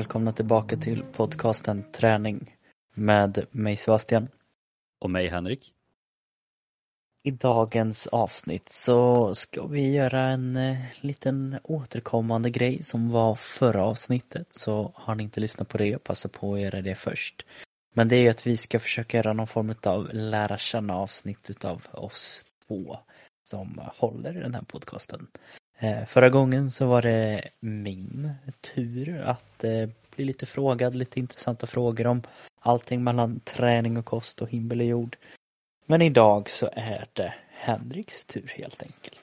välkomna tillbaka till podcasten Träning med mig Sebastian. Och mig Henrik. I dagens avsnitt så ska vi göra en eh, liten återkommande grej som var förra avsnittet så har ni inte lyssnat på det, passa på att göra det först. Men det är att vi ska försöka göra någon form av lära känna avsnitt utav oss två som håller i den här podcasten. Eh, förra gången så var det min tur att eh, bli lite frågad, lite intressanta frågor om allting mellan träning och kost och himmel och jord. Men idag så är det Henriks tur helt enkelt.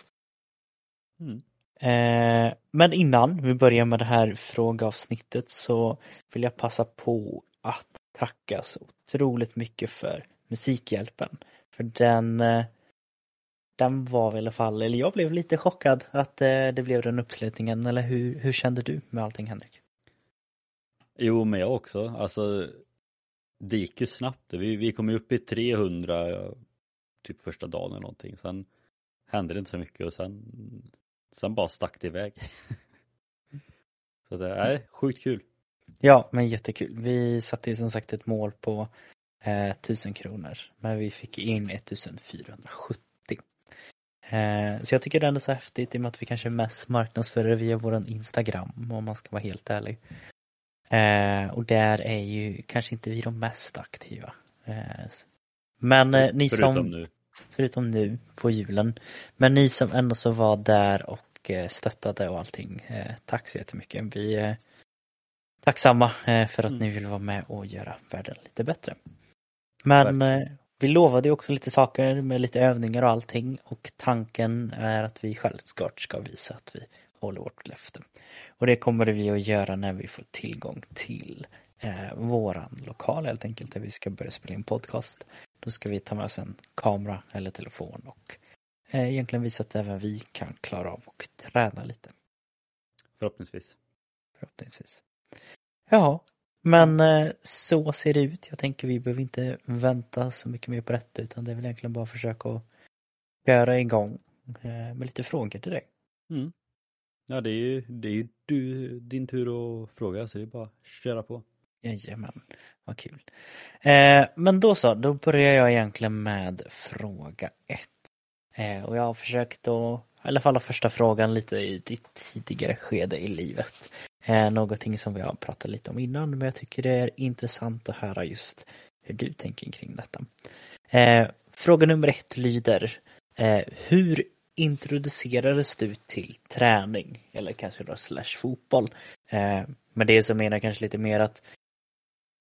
Mm. Eh, men innan vi börjar med det här frågeavsnittet så vill jag passa på att tacka så otroligt mycket för Musikhjälpen. För den den var i alla fall, eller jag blev lite chockad att eh, det blev den uppslutningen. Eller hur, hur kände du med allting Henrik? Jo, men jag också. Alltså, det gick ju snabbt. Vi, vi kom ju upp i 300 typ första dagen eller någonting. Sen hände det inte så mycket och sen, sen bara stack det iväg. så det är sjukt kul. Ja, men jättekul. Vi satte ju som sagt ett mål på eh, 1000 kronor. Men vi fick in 1470. Eh, så jag tycker det är ändå så häftigt i och med att vi kanske mest marknadsför det via våran Instagram om man ska vara helt ärlig. Eh, och där är ju kanske inte vi de mest aktiva. Eh, men ni förutom som... Nu. Förutom nu på julen. Men ni som ändå så var där och stöttade och allting. Tack så jättemycket. Vi är tacksamma för att mm. ni vill vara med och göra världen lite bättre. Men vi lovade ju också lite saker med lite övningar och allting och tanken är att vi självklart ska visa att vi håller vårt löfte. Och det kommer vi att göra när vi får tillgång till eh, våran lokal helt enkelt där vi ska börja spela in podcast. Då ska vi ta med oss en kamera eller telefon och eh, egentligen visa att även vi kan klara av och träna lite. Förhoppningsvis. Förhoppningsvis. Ja, men eh, så ser det ut. Jag tänker vi behöver inte vänta så mycket mer på detta utan det är väl egentligen bara att försöka att köra igång eh, med lite frågor till dig. Mm. Ja det är ju, det är ju du, din tur att fråga så det är bara att köra på. Jajamän, vad kul. Eh, men då så, då börjar jag egentligen med fråga ett. Eh, och jag har försökt att, i alla fall första frågan lite i ditt tidigare skede i livet. Eh, någonting som vi har pratat lite om innan men jag tycker det är intressant att höra just hur du tänker kring detta. Eh, fråga nummer ett lyder eh, Hur introducerades du till träning eller kanske då slash fotboll? Eh, men det som menar kanske lite mer att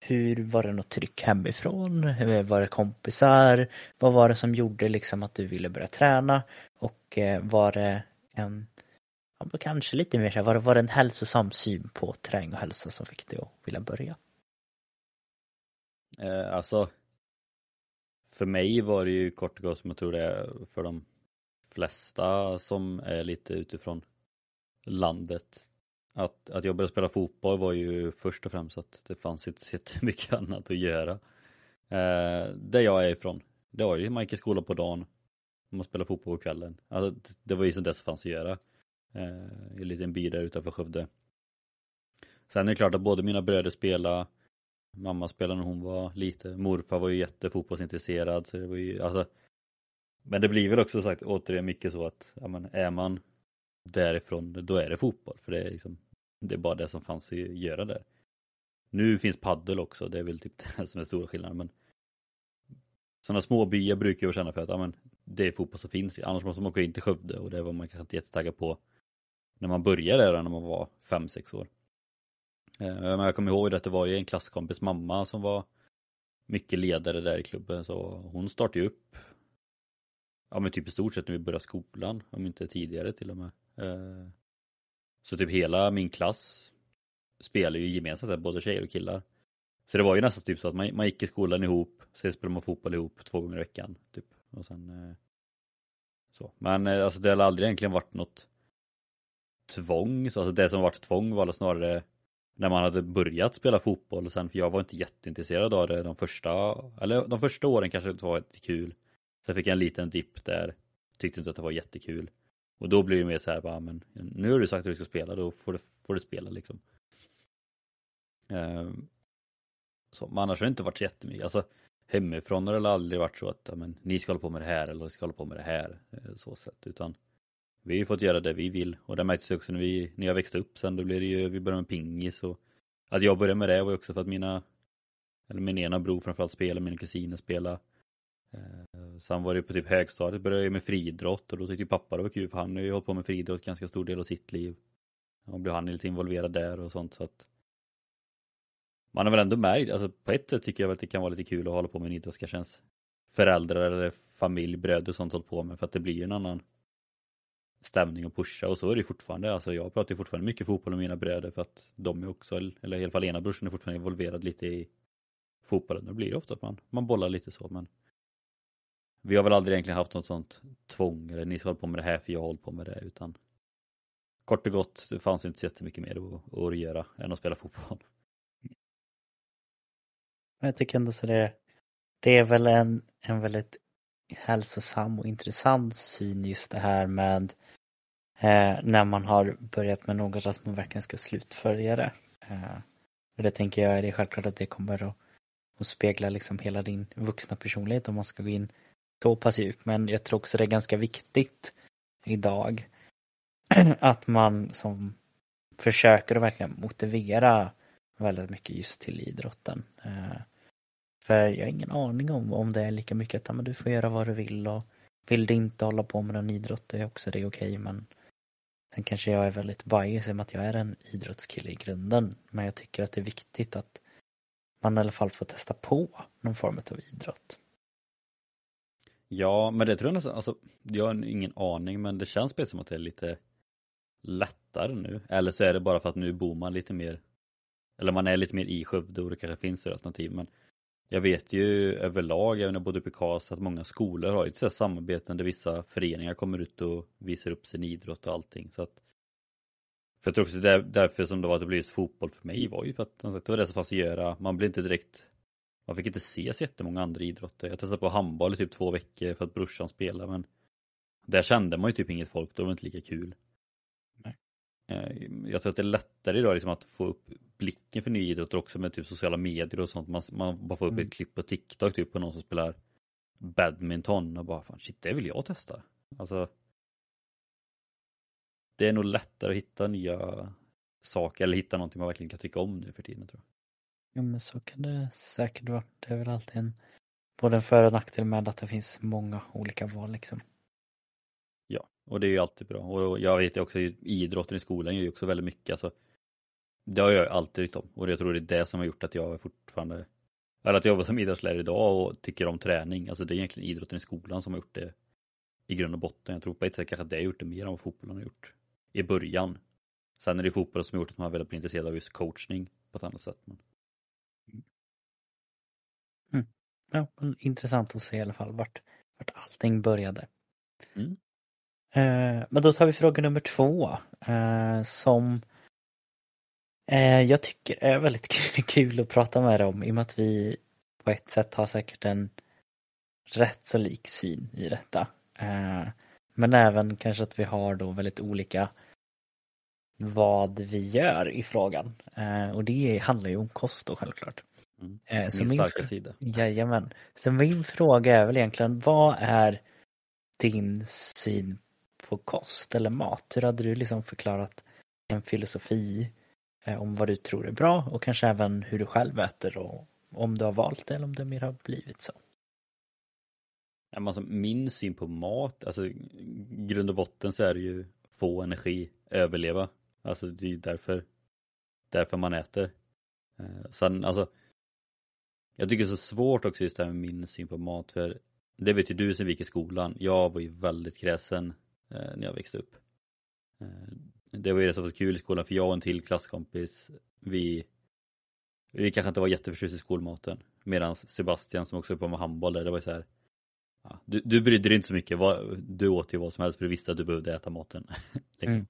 hur var det något tryck hemifrån? Hur var det kompisar? Vad var det som gjorde liksom att du ville börja träna? Och eh, var det en ja, kanske lite mer så var det, var det en hälsosam syn på träning och hälsa som fick dig att vilja börja? Eh, alltså för mig var det ju kort och gott som jag tror det är för de flesta som är lite utifrån landet att, att jag började spela fotboll var ju först och främst att det fanns inte så mycket annat att göra. Eh, där jag är ifrån, det var ju man gick i skolan på dagen, man spelade fotboll på kvällen. Alltså, det var ju sånt det som fanns att göra eh, i en liten by där utanför Skövde. Sen är det klart att både mina bröder spelade, mamma spelade när hon var lite, morfar var ju jättefotbollsintresserad så det var ju, alltså, men det blir väl också sagt återigen mycket så att ja, men är man därifrån då är det fotboll för det är liksom det är bara det som fanns att göra där. Nu finns paddel också, det är väl typ det som är stora skillnaden men sådana små byar brukar jag känna för att ja, men, det är fotboll som finns, annars måste man åka in till Skövde och det var man kanske inte jättetaggad på när man började där när man var 5-6 år. Eh, men jag kommer ihåg att det var ju en klasskompis mamma som var mycket ledare där i klubben så hon startade ju upp ja men typ i stort sett när vi började skolan, om inte tidigare till och med. Eh, så typ hela min klass spelar ju gemensamt där, både tjejer och killar. Så det var ju nästan typ så att man, man gick i skolan ihop, sen spelade man fotboll ihop två gånger i veckan. Typ. Och sen, eh, så. Men alltså det har aldrig egentligen varit något tvång, så alltså det som varit tvång var snarare när man hade börjat spela fotboll och sen, för jag var inte jätteintresserad av det de första, eller de första åren kanske inte var kul. Sen fick jag en liten dipp där, tyckte inte att det var jättekul. Och då blir det mer så här, bara, men nu har du sagt att du ska spela, då får du, får du spela liksom. Ehm, så, men annars har det inte varit så jättemycket, alltså hemifrån har det aldrig varit så att men, ni ska hålla på med det här eller ni ska hålla på med det här. Eh, så sätt. Utan vi har ju fått göra det vi vill och det märktes också när, vi, när jag växte upp sen. Då blev det ju, vi började med pingis och att jag började med det var ju också för att mina, eller min ena bror framförallt spelade, mina kusiner spelade. Eh, sen var det på typ högstadiet började jag med friidrott och då tyckte pappa det var kul för han har ju hållit på med friidrott ganska stor del av sitt liv. Och blev han lite involverad där och sånt så att man har väl ändå märkt, alltså på ett sätt tycker jag att det kan vara lite kul att hålla på med en idrott ska känns föräldrar eller familj, bröder och sånt håller på med för att det blir ju en annan stämning och pusha och så är det fortfarande. Alltså jag pratar ju fortfarande mycket fotboll med mina bröder för att de är också, eller i alla fall ena brorsan är fortfarande involverad lite i fotbollen. Då blir det ofta att man, man bollar lite så men vi har väl aldrig egentligen haft något sånt tvång eller ni ska hålla på med det här för jag håller på med det utan kort och gott det fanns inte så jättemycket mer att, att göra än att spela fotboll. Jag tycker ändå så det, det är väl en, en väldigt hälsosam och intressant syn just det här med eh, när man har börjat med något att man verkligen ska slutfölja det. Eh, och det tänker jag, det är självklart att det kommer att, att spegla liksom hela din vuxna personlighet om man ska gå in så pass djupt. Men jag tror också det är ganska viktigt idag att man som försöker att verkligen motivera väldigt mycket just till idrotten. Eh, för jag har ingen aning om om det är lika mycket att ja, men du får göra vad du vill och vill du inte hålla på med någon idrott är också det okej okay, men sen kanske jag är väldigt bias i och med att jag är en idrottskille i grunden men jag tycker att det är viktigt att man i alla fall får testa på någon form av idrott. Ja, men det tror jag nästan, alltså jag har ingen aning men det känns som att det är lite lättare nu. Eller så är det bara för att nu bor man lite mer eller man är lite mer i Skövde och det kanske finns alternativ men jag vet ju överlag, även när jag bodde uppe i Karlstad, att många skolor har ett samarbeten där vissa föreningar kommer ut och visar upp sin idrott och allting. Så att, för jag tror också det är därför som det var att det blev just fotboll för mig var ju för att det var det som fanns att göra. Man blev inte direkt man fick inte se så jättemånga andra idrotter. Jag testade på handboll i typ två veckor för att brorsan spelade men där kände man ju typ inget folk, då var det inte lika kul. Eh, jag tror att det är lättare idag liksom att få upp blicken för ny idrott också med typ sociala medier och sånt. Man, man bara får upp mm. ett klipp på TikTok typ på någon som spelar badminton och bara fan shit det vill jag testa. Alltså Det är nog lättare att hitta nya saker eller hitta någonting man verkligen kan tycka om nu för tiden tror jag. Jo men så kan det säkert vara. Det är väl alltid en både en för och nackdel med att det finns många olika val liksom. Och det är ju alltid bra. Och jag vet ju också idrotten i skolan gör ju också väldigt mycket. Alltså, det har jag alltid tyckt om och jag tror det är det som har gjort att jag fortfarande eller att jag jobbar som idrottslärare idag och tycker om träning. Alltså det är egentligen idrotten i skolan som har gjort det i grund och botten. Jag tror på ett sätt kanske att det har gjort det mer än vad fotbollen har gjort i början. Sen är det fotbollen som har gjort att man velat bli intresserad av just coachning på ett annat sätt. Men... Mm. Ja, intressant att se i alla fall vart, vart allting började. Mm. Eh, men då tar vi fråga nummer två eh, som eh, jag tycker är väldigt kul att prata med dig om i och med att vi på ett sätt har säkert en rätt så lik syn i detta. Men även kanske att vi har då väldigt olika vad vi gör i frågan. Och det handlar ju om kost då självklart. Mm. Eh, min starka sida. Jajamän. Så min fråga är väl egentligen, vad är din syn på kost eller mat? Hur hade du liksom förklarat en filosofi eh, om vad du tror är bra och kanske även hur du själv äter och om du har valt det eller om det mer har blivit så? Alltså, min syn på mat, alltså grund och botten så är det ju få energi, överleva. Alltså det är ju därför, därför man äter. Eh, sen alltså, jag tycker det är så svårt också just det här med min syn på mat för det vet ju du som gick i skolan. Jag var ju väldigt kräsen när jag växte upp. Eh, det var ju det som var kul i skolan för jag och en till klasskompis vi vi kanske inte var jätteförtjusta i skolmaten medan Sebastian som också var på med handboll det var ju så här ja, du, du brydde dig inte så mycket, du åt ju vad som helst för du visste att du behövde äta maten. liksom.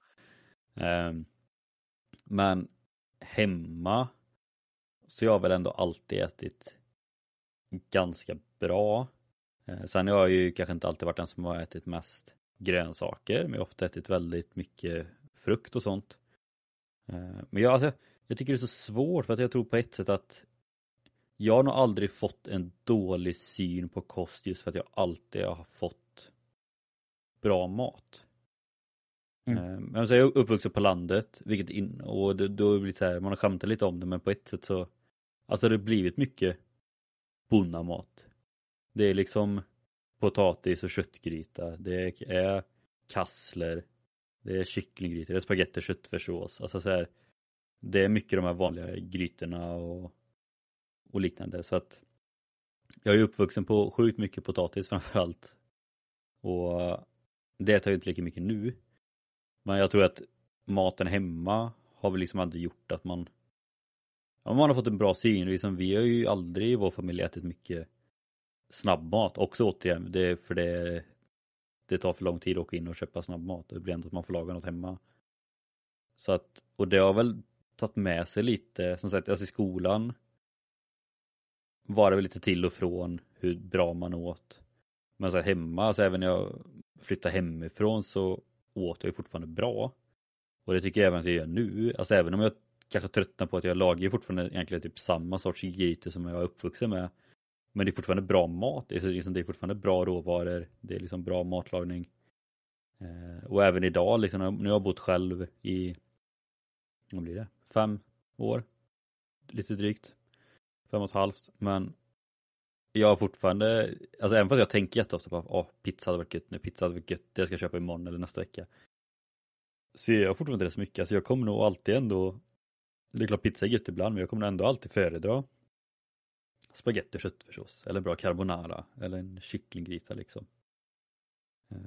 mm. um, men hemma så jag har väl ändå alltid ätit ganska bra. Uh, sen har jag ju kanske inte alltid varit den som har ätit mest grönsaker men jag har ofta ätit väldigt mycket frukt och sånt. Eh, men jag, alltså, jag tycker det är så svårt för att jag tror på ett sätt att jag har nog aldrig fått en dålig syn på kost just för att jag alltid har fått bra mat. Mm. Men jag är uppvuxen på landet, vilket in, och det, då blir det så här, man har skämtat lite om det men på ett sätt så Alltså det har blivit mycket bonnamat. Det är liksom potatis och köttgryta, det är kassler, det är kycklinggryta, det är spagetti och köttfärssås. Alltså så här, det är mycket de här vanliga grytorna och, och liknande så att jag är uppvuxen på sjukt mycket potatis framförallt. Och det tar ju inte lika mycket nu. Men jag tror att maten hemma har väl liksom aldrig gjort att man ja, man har fått en bra syn. Liksom, vi har ju aldrig i vår familj ätit mycket snabbmat. Också återigen, det, för det, det tar för lång tid att åka in och köpa snabbmat. Det blir ändå att man får laga något hemma. Så att, och det har väl tagit med sig lite, som sagt, alltså i skolan var det väl lite till och från hur bra man åt. Men så här hemma, alltså även när jag flyttade hemifrån så åt jag fortfarande bra. Och det tycker jag även att jag gör nu. Alltså även om jag kanske tröttnar på att jag lagar fortfarande egentligen typ samma sorts grytor som jag är uppvuxen med. Men det är fortfarande bra mat. Det är, liksom, det är fortfarande bra råvaror. Det är liksom bra matlagning. Eh, och även idag, liksom, nu har jag bott själv i, vad blir det, fem år? Lite drygt. Fem och ett halvt. Men jag har fortfarande, alltså även fast jag tänker jätteofta på att pizza hade varit gött nu, pizza hade varit gött, det ska jag köpa imorgon eller nästa vecka. Så jag har fortfarande inte det så mycket, alltså jag kommer nog alltid ändå, det är klart pizza är gött ibland, men jag kommer ändå alltid föredra spagetti och köttfärssås eller bra carbonara eller en kycklinggryta liksom. Eh,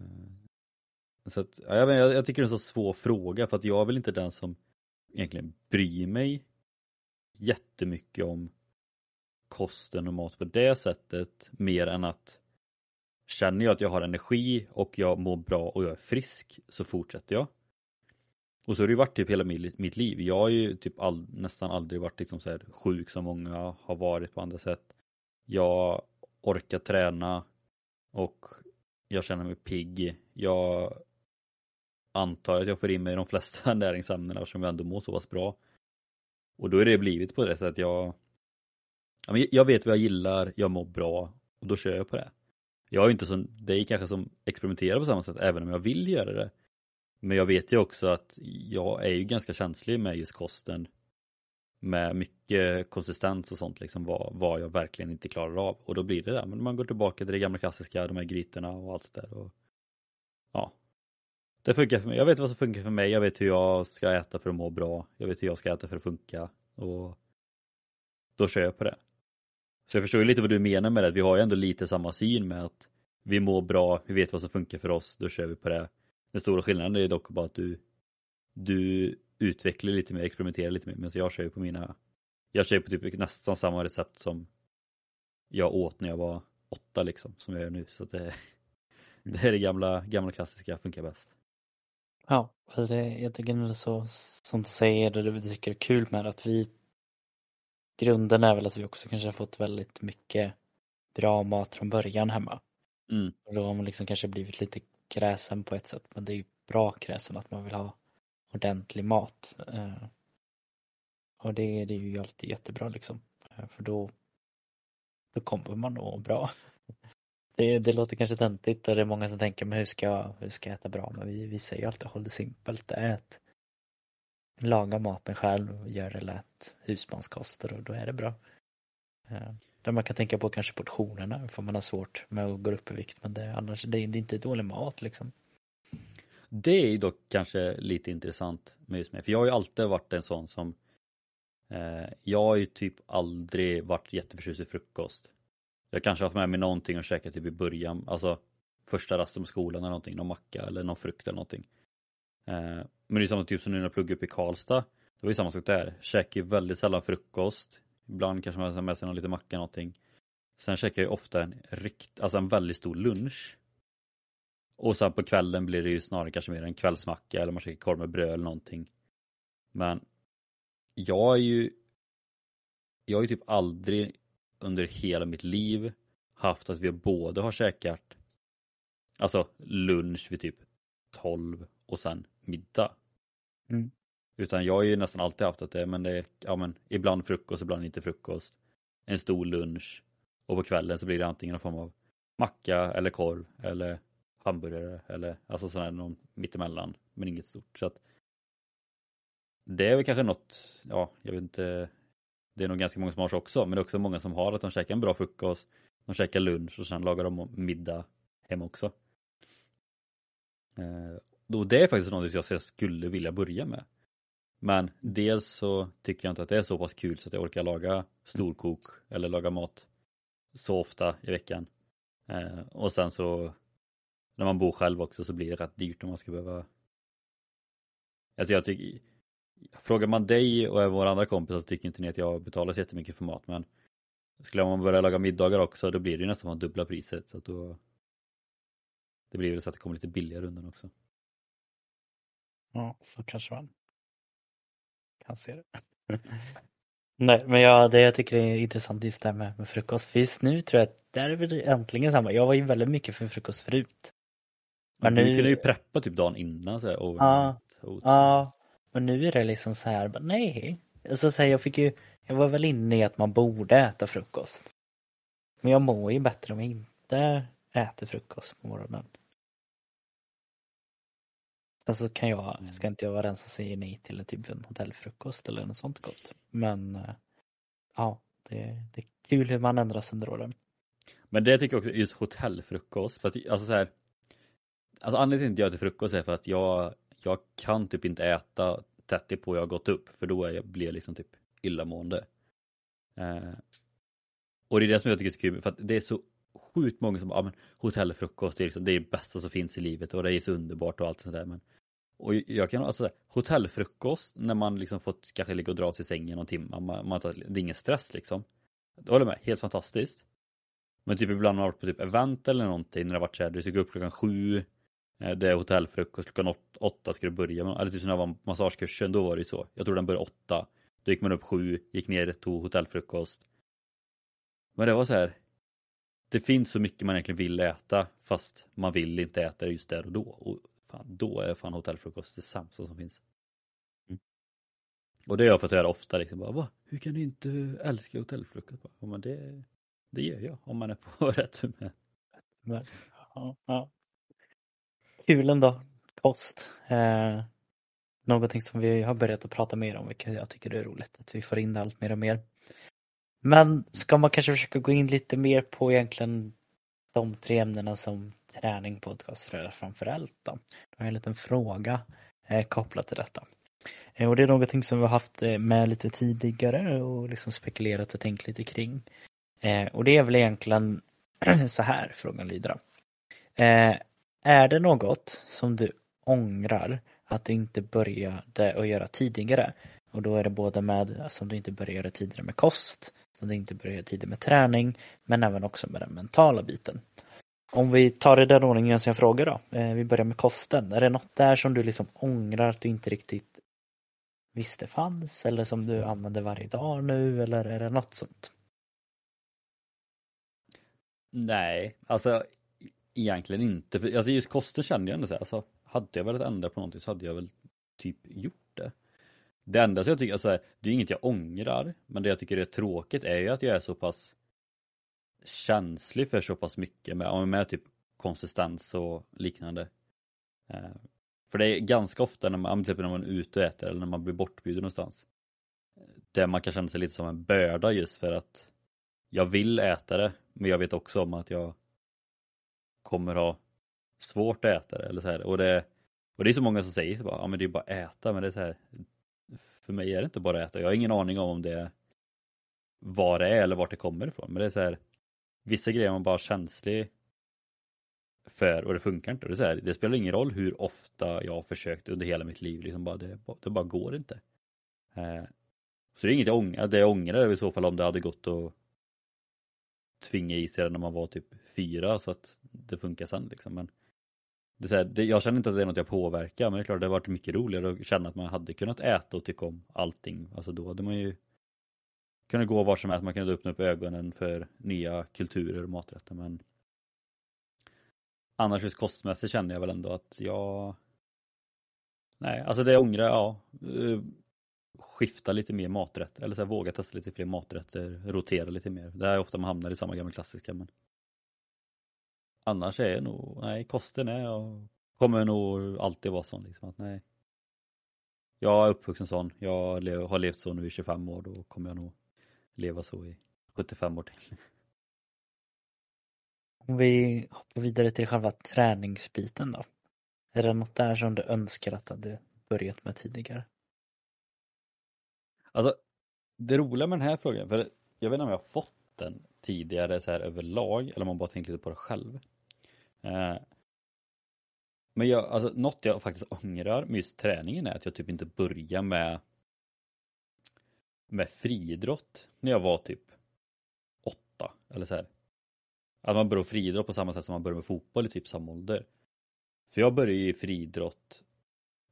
så att, ja, jag, jag, jag tycker det är en så svår fråga för att jag är väl inte den som egentligen bryr mig jättemycket om kosten och mat på det sättet mer än att känner jag att jag har energi och jag mår bra och jag är frisk så fortsätter jag. Och så har det ju varit typ hela mitt liv. Jag har ju typ all, nästan aldrig varit liksom så här sjuk som många har varit på andra sätt. Jag orkar träna och jag känner mig pigg. Jag antar att jag får in mig i de flesta näringsämnena eftersom jag ändå mår så pass bra. Och då är det blivit på det sättet att jag jag vet vad jag gillar, jag mår bra och då kör jag på det. Jag är inte som dig kanske som experimenterar på samma sätt även om jag vill göra det. Men jag vet ju också att jag är ju ganska känslig med just kosten. Med mycket konsistens och sånt liksom vad, vad jag verkligen inte klarar av. Och då blir det där, men man går tillbaka till det gamla klassiska, de här grytorna och allt det där. Och, ja. Det funkar för mig. Jag vet vad som funkar för mig. Jag vet hur jag ska äta för att må bra. Jag vet hur jag ska äta för att funka. Och då kör jag på det. Så jag förstår ju lite vad du menar med det. Vi har ju ändå lite samma syn med att vi mår bra, vi vet vad som funkar för oss, då kör vi på det. Den stora skillnaden är dock bara att du, du utvecklar lite mer, experimenterar lite mer. Men jag kör ju på mina, jag kör på typ nästan samma recept som jag åt när jag var åtta liksom, som jag gör nu. Så det, det är det gamla, gamla klassiska, funkar bäst. Ja, det, jag tycker det är så, som du säger, det du tycker är kul med att vi grunden är väl att vi också kanske har fått väldigt mycket bra mat från början hemma. Mm. Och då har man liksom kanske blivit lite kräsen på ett sätt men det är ju bra kräsen att man vill ha ordentlig mat. Eh, och det, det är ju alltid jättebra liksom. Eh, för då, då kommer man nog bra. Det, det låter kanske töntigt och det är många som tänker men hur ska jag, hur ska jag äta bra? Men vi, vi säger ju alltid håll det simpelt. Ät laga maten själv gör det lätt husmanskoster och då är det bra. Eh, där man kan tänka på kanske portionerna för man har svårt med att gå upp i vikt men det, annars det är inte dålig mat liksom. Det är ju dock kanske lite intressant med just mig för jag har ju alltid varit en sån som eh, Jag har ju typ aldrig varit jätteförtjust i frukost. Jag kanske har haft med mig någonting och käkat typ i början, alltså första rasten på skolan eller någonting, någon macka eller någon frukt eller någonting. Eh, men det är samma typ som nu när jag pluggade upp i Karlstad. Det var ju samma sak där. Käkar ju väldigt sällan frukost. Ibland kanske man har med sig någon liten macka någonting. Sen käkar jag ofta en rikt, alltså en väldigt stor lunch. Och sen på kvällen blir det ju snarare kanske mer en kvällsmacka eller man käkar korv med bröd eller någonting. Men jag är ju jag har ju typ aldrig under hela mitt liv haft att vi både har käkat alltså lunch vid typ 12 och sen middag. Mm. Utan jag har ju nästan alltid haft att det, men det är, ja men ibland frukost, ibland inte frukost. En stor lunch. Och på kvällen så blir det antingen någon form av macka eller korv eller hamburgare eller alltså sån här någon mittemellan men inget stort. Så att det är väl kanske något, ja jag vet inte, det är nog ganska många som har så också men det är också många som har att de käkar en bra frukost, de käkar lunch och sen lagar de middag hem också. Eh, och det är faktiskt något jag skulle vilja börja med. Men dels så tycker jag inte att det är så pass kul så att jag orkar laga storkok eller laga mat så ofta i veckan. Eh, och sen så när man bor själv också så blir det rätt dyrt om man ska behöva Alltså jag tycker Frågar man dig och våra andra kompisar så tycker inte ni att jag betalar så jättemycket för mat men Skulle man börja laga middagar också då blir det ju nästan dubbla priset så att då Det blir väl så att det kommer lite billigare undan också. Ja, så kanske man kan se det. Nej, men ja, det jag tycker är intressant just det här med, med frukost. För just nu tror jag att där är det äntligen samma. Jag var ju väldigt mycket för frukost förut. Men nu... Du kunde ju preppa typ dagen innan så här, Ja, ja, men nu är det liksom så här, nej. Alltså så här, jag fick ju, jag var väl inne i att man borde äta frukost. Men jag mår ju bättre om jag inte äter frukost på morgonen. Sen så kan jag, ska inte jag vara den som säger nej till en typ en hotellfrukost eller något sånt gott. Men eh, ja, det, det är kul hur man ändras under åren. Men det tycker jag också, just hotellfrukost. För att, alltså så här, alltså anledningen till att jag äter frukost är för att jag, jag kan typ inte äta tätt på jag har gått upp för då är jag, blir jag liksom typ illamående. Eh, och det är det som jag tycker är så kul för att det är så sjukt många som, ja men hotellfrukost det är liksom, det är det bästa som finns i livet och det är så underbart och allt sånt där men och jag kan alltså hotellfrukost när man liksom fått kanske ligga och dra sig i sängen någon timme, man, man, det är ingen stress liksom. Det håller jag med, helt fantastiskt. Men typ ibland har man varit på typ event eller någonting när det har varit såhär, du ska gå upp klockan sju, eh, det är hotellfrukost, klockan åtta ska du börja, med, eller typ när det var massagekursen, då var det ju så. Jag tror den började åtta. Då gick man upp sju, gick ner, tog hotellfrukost. Men det var så här. Det finns så mycket man egentligen vill äta fast man vill inte äta det just där och då. Och Fan, då är fan hotellfrukost det sämsta som finns. Mm. Och det har jag fått höra ofta liksom, bara, Va? hur kan du inte älska hotellfrukost? Ja, men det, det gör jag om man är på rätt humör. Ja, ja. Kul ändå, kost. Eh, någonting som vi har börjat att prata mer om, vilket jag tycker är roligt, att vi får in det allt mer och mer. Men ska man kanske försöka gå in lite mer på egentligen de tre ämnena som träning, podcast framförallt då. Då har jag en liten fråga eh, kopplat till detta. Eh, och det är någonting som vi har haft eh, med lite tidigare och liksom spekulerat och tänkt lite kring. Eh, och det är väl egentligen så här frågan lyder. Eh, är det något som du ångrar att du inte började att göra tidigare? Och då är det både med, som du inte började göra tidigare med kost, som du inte började tidigare med träning, men även också med den mentala biten. Om vi tar det den ordningen som jag frågar då. Eh, vi börjar med kosten. Är det något där som du liksom ångrar att du inte riktigt visste fanns eller som du använder varje dag nu eller är det något sånt? Nej, alltså egentligen inte. För, alltså just kosten kände jag ändå så här, alltså hade jag velat ändra på någonting så hade jag väl typ gjort det. Det enda som jag tycker, alltså det är inget jag ångrar, men det jag tycker är tråkigt är ju att jag är så pass känslig för så pass mycket med, med typ konsistens och liknande. Eh, för det är ganska ofta när man, typ när man är ute och äter eller när man blir bortbjuden någonstans. Där man kan känna sig lite som en börda just för att jag vill äta det men jag vet också om att jag kommer ha svårt att äta det. Eller så här. Och, det, och det är så många som säger att ja, men det är bara att äta men det är så här, för mig är det inte bara att äta. Jag har ingen aning om det vad det är eller vart det kommer ifrån. Men det är så här, vissa grejer är man bara känslig för och det funkar inte. Det, är så här, det spelar ingen roll hur ofta jag har försökt under hela mitt liv, liksom bara, det, det bara går inte. Eh, så det är inget jag ångrar, det jag ångrar är i så fall om det hade gått att tvinga i sig det när man var typ fyra så att det funkar sen liksom. Men det är så här, det, jag känner inte att det är något jag påverkar men det är klart det har varit mycket roligare att känna att man hade kunnat äta och tycka om allting. Alltså då hade man ju kunde gå var som helst, man kunde öppna upp ögonen för nya kulturer och maträtter men annars just kostmässigt känner jag väl ändå att jag nej, alltså det jag ångrar, ja. Eh, skifta lite mer maträtter eller så här, våga testa lite fler maträtter, rotera lite mer. Det är ofta man hamnar i samma gamla klassiska men Annars är det nog, nej kosten är och kommer nog alltid vara sån liksom att nej Jag är uppvuxen sån, jag har levt så nu i 25 år, då kommer jag nog leva så i 75 år till. Om vi hoppar vidare till själva träningsbiten då. Är det något där som du önskar att du hade börjat med tidigare? Alltså, det roliga med den här frågan, för jag vet inte om jag har fått den tidigare så här överlag eller om man bara tänkt lite på det själv. Eh, men jag, alltså något jag faktiskt ångrar med just träningen är att jag typ inte börjar med med friidrott när jag var typ åtta eller så här. Att man börjar friidrott på samma sätt som man börjar med fotboll i typ samma ålder. För jag började ju i friidrott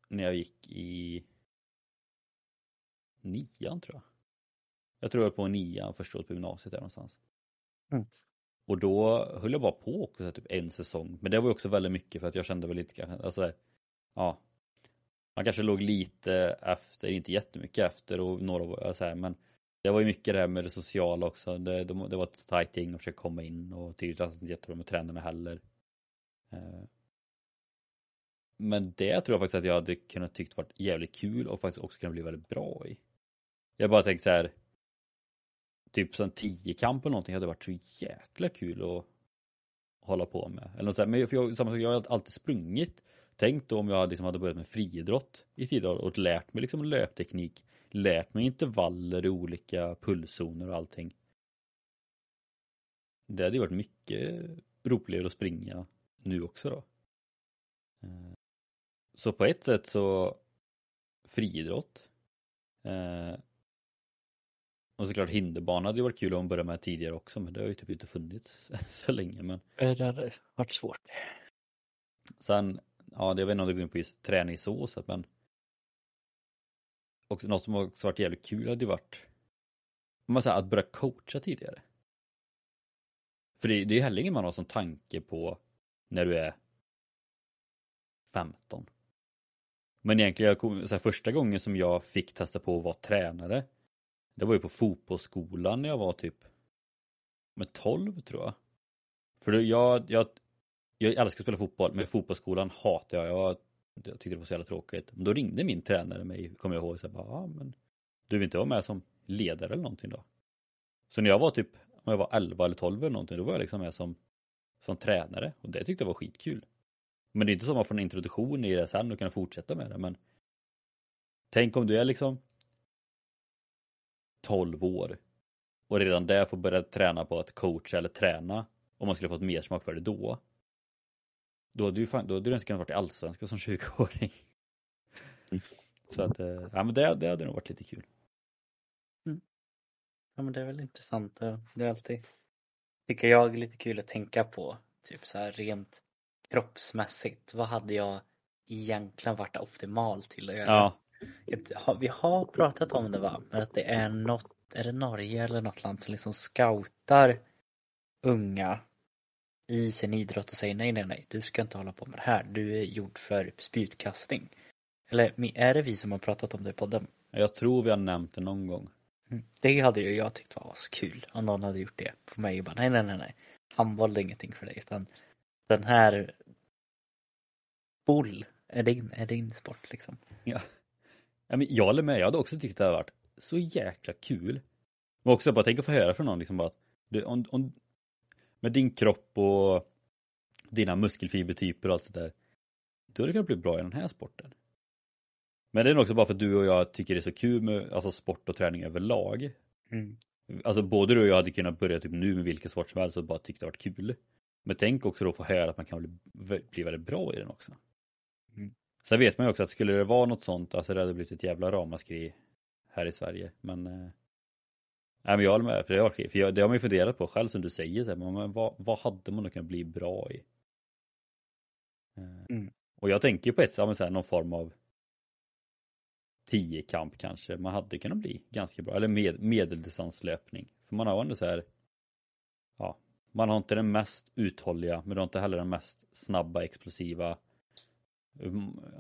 när jag gick i nian tror jag. Jag tror jag var på nian första året på gymnasiet där någonstans. Mm. Och då höll jag bara på också typ en säsong. Men det var ju också väldigt mycket för att jag kände väl lite kanske, alltså ja. Man kanske låg lite efter, inte jättemycket efter och några så här, men det var ju mycket det här med det sociala också. Det, det, det var ett tajt gäng att försöka komma in och trivdes inte jättebra med tränarna heller. Eh. Men det tror jag faktiskt att jag hade kunnat tyckt varit jävligt kul och faktiskt också kunnat bli väldigt bra i. Jag bara tänkte så här. Typ som tiokamp eller någonting hade varit så jäkla kul att hålla på med. Eller något så här. Men för jag, samma sak, jag har alltid sprungit. Tänk då om jag liksom hade börjat med friidrott i tidigare och lärt mig liksom löpteknik. Lärt mig intervaller i olika pulszoner och allting. Det hade ju varit mycket roligare att springa nu också då. Eh, Så på ett sätt så friidrott. Eh, och såklart hinderbana hade ju varit kul om börja med tidigare också men det har ju typ inte funnits så länge men Det hade varit svårt. sen, ja det jag vet inte om det på just träningsåset men också något som också varit jävligt kul hade ju varit om man säger att börja coacha tidigare. För det, det är ju heller ingen man har som tanke på när du är 15. Men egentligen, jag kom, så här, första gången som jag fick testa på att vara tränare det var ju på fotbollsskolan när jag var typ med 12 tror jag. För jag, jag, jag älskar att spela fotboll men fotbollsskolan hatar jag. jag. Jag tyckte det var så jävla tråkigt. Men då ringde min tränare mig, kommer jag ihåg, och sa, bara, ja men du vill inte vara med som ledare eller någonting då? Så när jag var typ, om jag var 11 eller 12 eller någonting, då var jag liksom med som, som tränare och det tyckte jag var skitkul. Men det är inte så att man får en introduktion i det sen och kan fortsätta med det men Tänk om du är liksom 12 år och redan där får börja träna på att coacha eller träna om man skulle fått mer smak för det då. Då hade du, fan, då hade du ens kunnat varit i allsvenskan som 20-åring. Så att, eh, ja men det, det hade nog varit lite kul. Ja men det är väl intressant. Det är alltid, tycker jag, lite kul att tänka på. Typ så här rent kroppsmässigt. Vad hade jag egentligen varit optimal till att göra? Ja, Vi har pratat om det va? Men att det är något, är det Norge eller något land som liksom scoutar unga i sin idrott och säger nej, nej, nej, du ska inte hålla på med det här. Du är gjord för spjutkastning. Eller är det vi som har pratat om det i podden? jag tror vi har nämnt det någon gång. Mm. Det hade ju jag tyckt var kul om någon hade gjort det på mig och bara nej, nej, nej, nej. Handboll är ingenting för dig utan den här boll är din, är din sport liksom. Ja. Ja, men jag håller med, jag hade också tyckt det hade varit så jäkla kul. Men också bara tänk att få höra från någon liksom bara att du, om, om, med din kropp och dina muskelfibertyper och allt sådär. Du hade kunnat bli bra i den här sporten. Men det är nog också bara för att du och jag tycker det är så kul med alltså sport och träning överlag. Mm. Alltså både du och jag hade kunnat börja typ nu med vilken sport som helst och bara tyckt det varit kul. Men tänk också då få höra att man kan bli, bli väldigt bra i den också. Mm. Sen vet man ju också att skulle det vara något sånt, alltså det hade blivit ett jävla ramaskri här i Sverige. Men, eh, nej, men jag håller med, för det, var, för jag, det har man ju funderat på själv som du säger, så här, men, vad, vad hade man då kunnat bli bra i? Eh, Mm. Och jag tänker på ett sätt, här, någon form av tiokamp kanske man hade kunnat bli ganska bra, eller med, medeldistanslöpning. För man har ändå så här, ja, man har inte den mest uthålliga, men du har inte heller den mest snabba, explosiva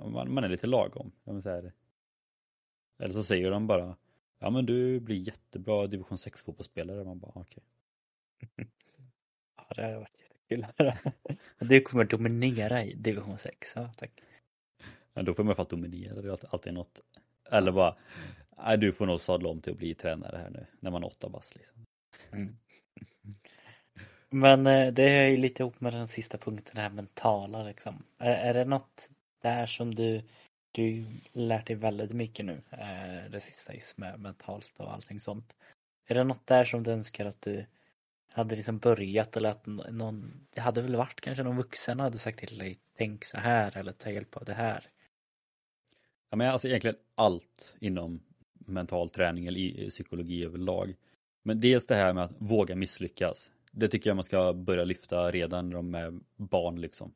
man, man är lite lagom. Så här. Eller så säger de bara Ja men du blir jättebra division 6 fotbollsspelare. Man bara okej. Okay. Ja det hade varit jättekul. Du kommer dominera i division 6. Ja, tack. Men då får man alla fall dominera. Det är alltid något. Eller bara Nej du får nog sadla om till att bli tränare här nu när man är åtta bast liksom. Mm. Men eh, det är ju lite ihop med den sista punkten, det här mentala liksom. Är, är det något där som du, du lärt dig väldigt mycket nu, eh, det sista just med mentalt och allting sånt. Är det något där som du önskar att du hade liksom börjat eller att någon, det hade väl varit kanske någon vuxen hade sagt till dig, tänk så här eller ta hjälp av det här. Ja men alltså egentligen allt inom mental träning eller psykologi överlag. Men dels det här med att våga misslyckas. Det tycker jag man ska börja lyfta redan när de är barn liksom.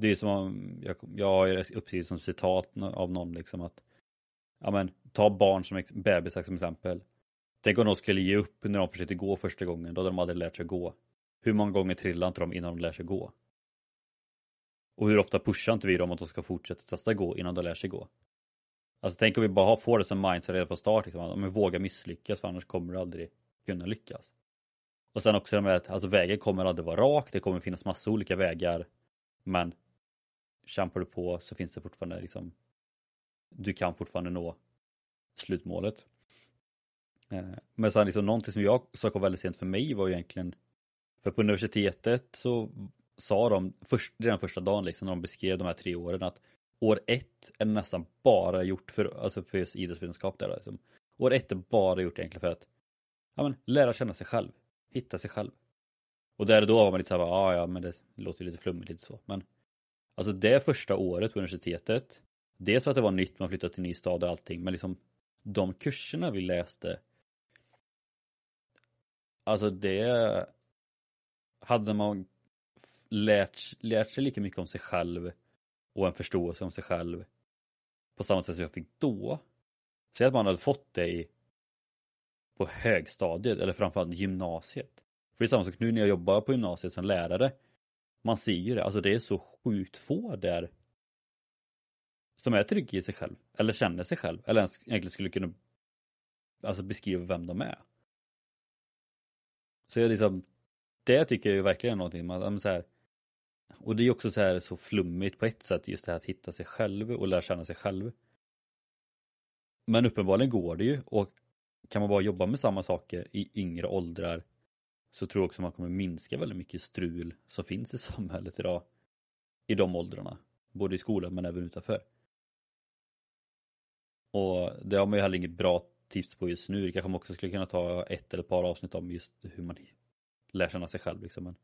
Det är som om, jag, jag har uppskrivit som citat av någon liksom att Ja men ta barn som bebisar som exempel. Tänk om de skulle ge upp när de försökte gå första gången, då hade de aldrig lärt sig gå. Hur många gånger trillar inte de innan de lär sig gå? Och hur ofta pushar inte vi dem att de ska fortsätta testa gå innan de lär sig gå? Alltså tänk om vi bara får det som mindset redan från start, liksom, att men våga misslyckas för annars kommer du aldrig kunna lyckas. Och sen också det med att alltså, vägen kommer aldrig vara rak, det kommer finnas massa olika vägar. Men kämpar du på så finns det fortfarande liksom du kan fortfarande nå slutmålet. Eh, men sen liksom någonting som jag sa kom väldigt sent för mig var ju egentligen för på universitetet så sa de först, redan första dagen liksom när de beskrev de här tre åren att år ett är nästan bara gjort för, alltså för just idrottsvetenskap där liksom. År ett är bara gjort egentligen för att ja, men, lära känna sig själv, hitta sig själv. Och där och då var man lite såhär, ja ah, ja men det låter ju lite flummigt lite så. Men alltså det första året på universitetet, dels för att det var nytt, man flyttade till ny stad och allting, men liksom de kurserna vi läste Alltså det hade man lärt, lärt sig lika mycket om sig själv och en förståelse om sig själv på samma sätt som jag fick då. Säg att man hade fått det i, på högstadiet eller framförallt gymnasiet. För det är samma sak nu när jag jobbar på gymnasiet som lärare. Man ser ju det, alltså det är så sjukt få där som är trygga i sig själv eller känner sig själv eller ens egentligen skulle kunna alltså beskriva vem de är. Så jag liksom, det tycker jag ju verkligen är någonting man, så här, och det är också så här så flummigt på ett sätt just det här att hitta sig själv och lära känna sig själv. Men uppenbarligen går det ju och kan man bara jobba med samma saker i yngre åldrar så tror jag också man kommer minska väldigt mycket strul som finns i samhället idag i de åldrarna. Både i skolan men även utanför. Och det har man ju heller inget bra tips på just nu. Det kanske man också skulle kunna ta ett eller ett par avsnitt om just hur man lär känna sig själv. Liksom. Men,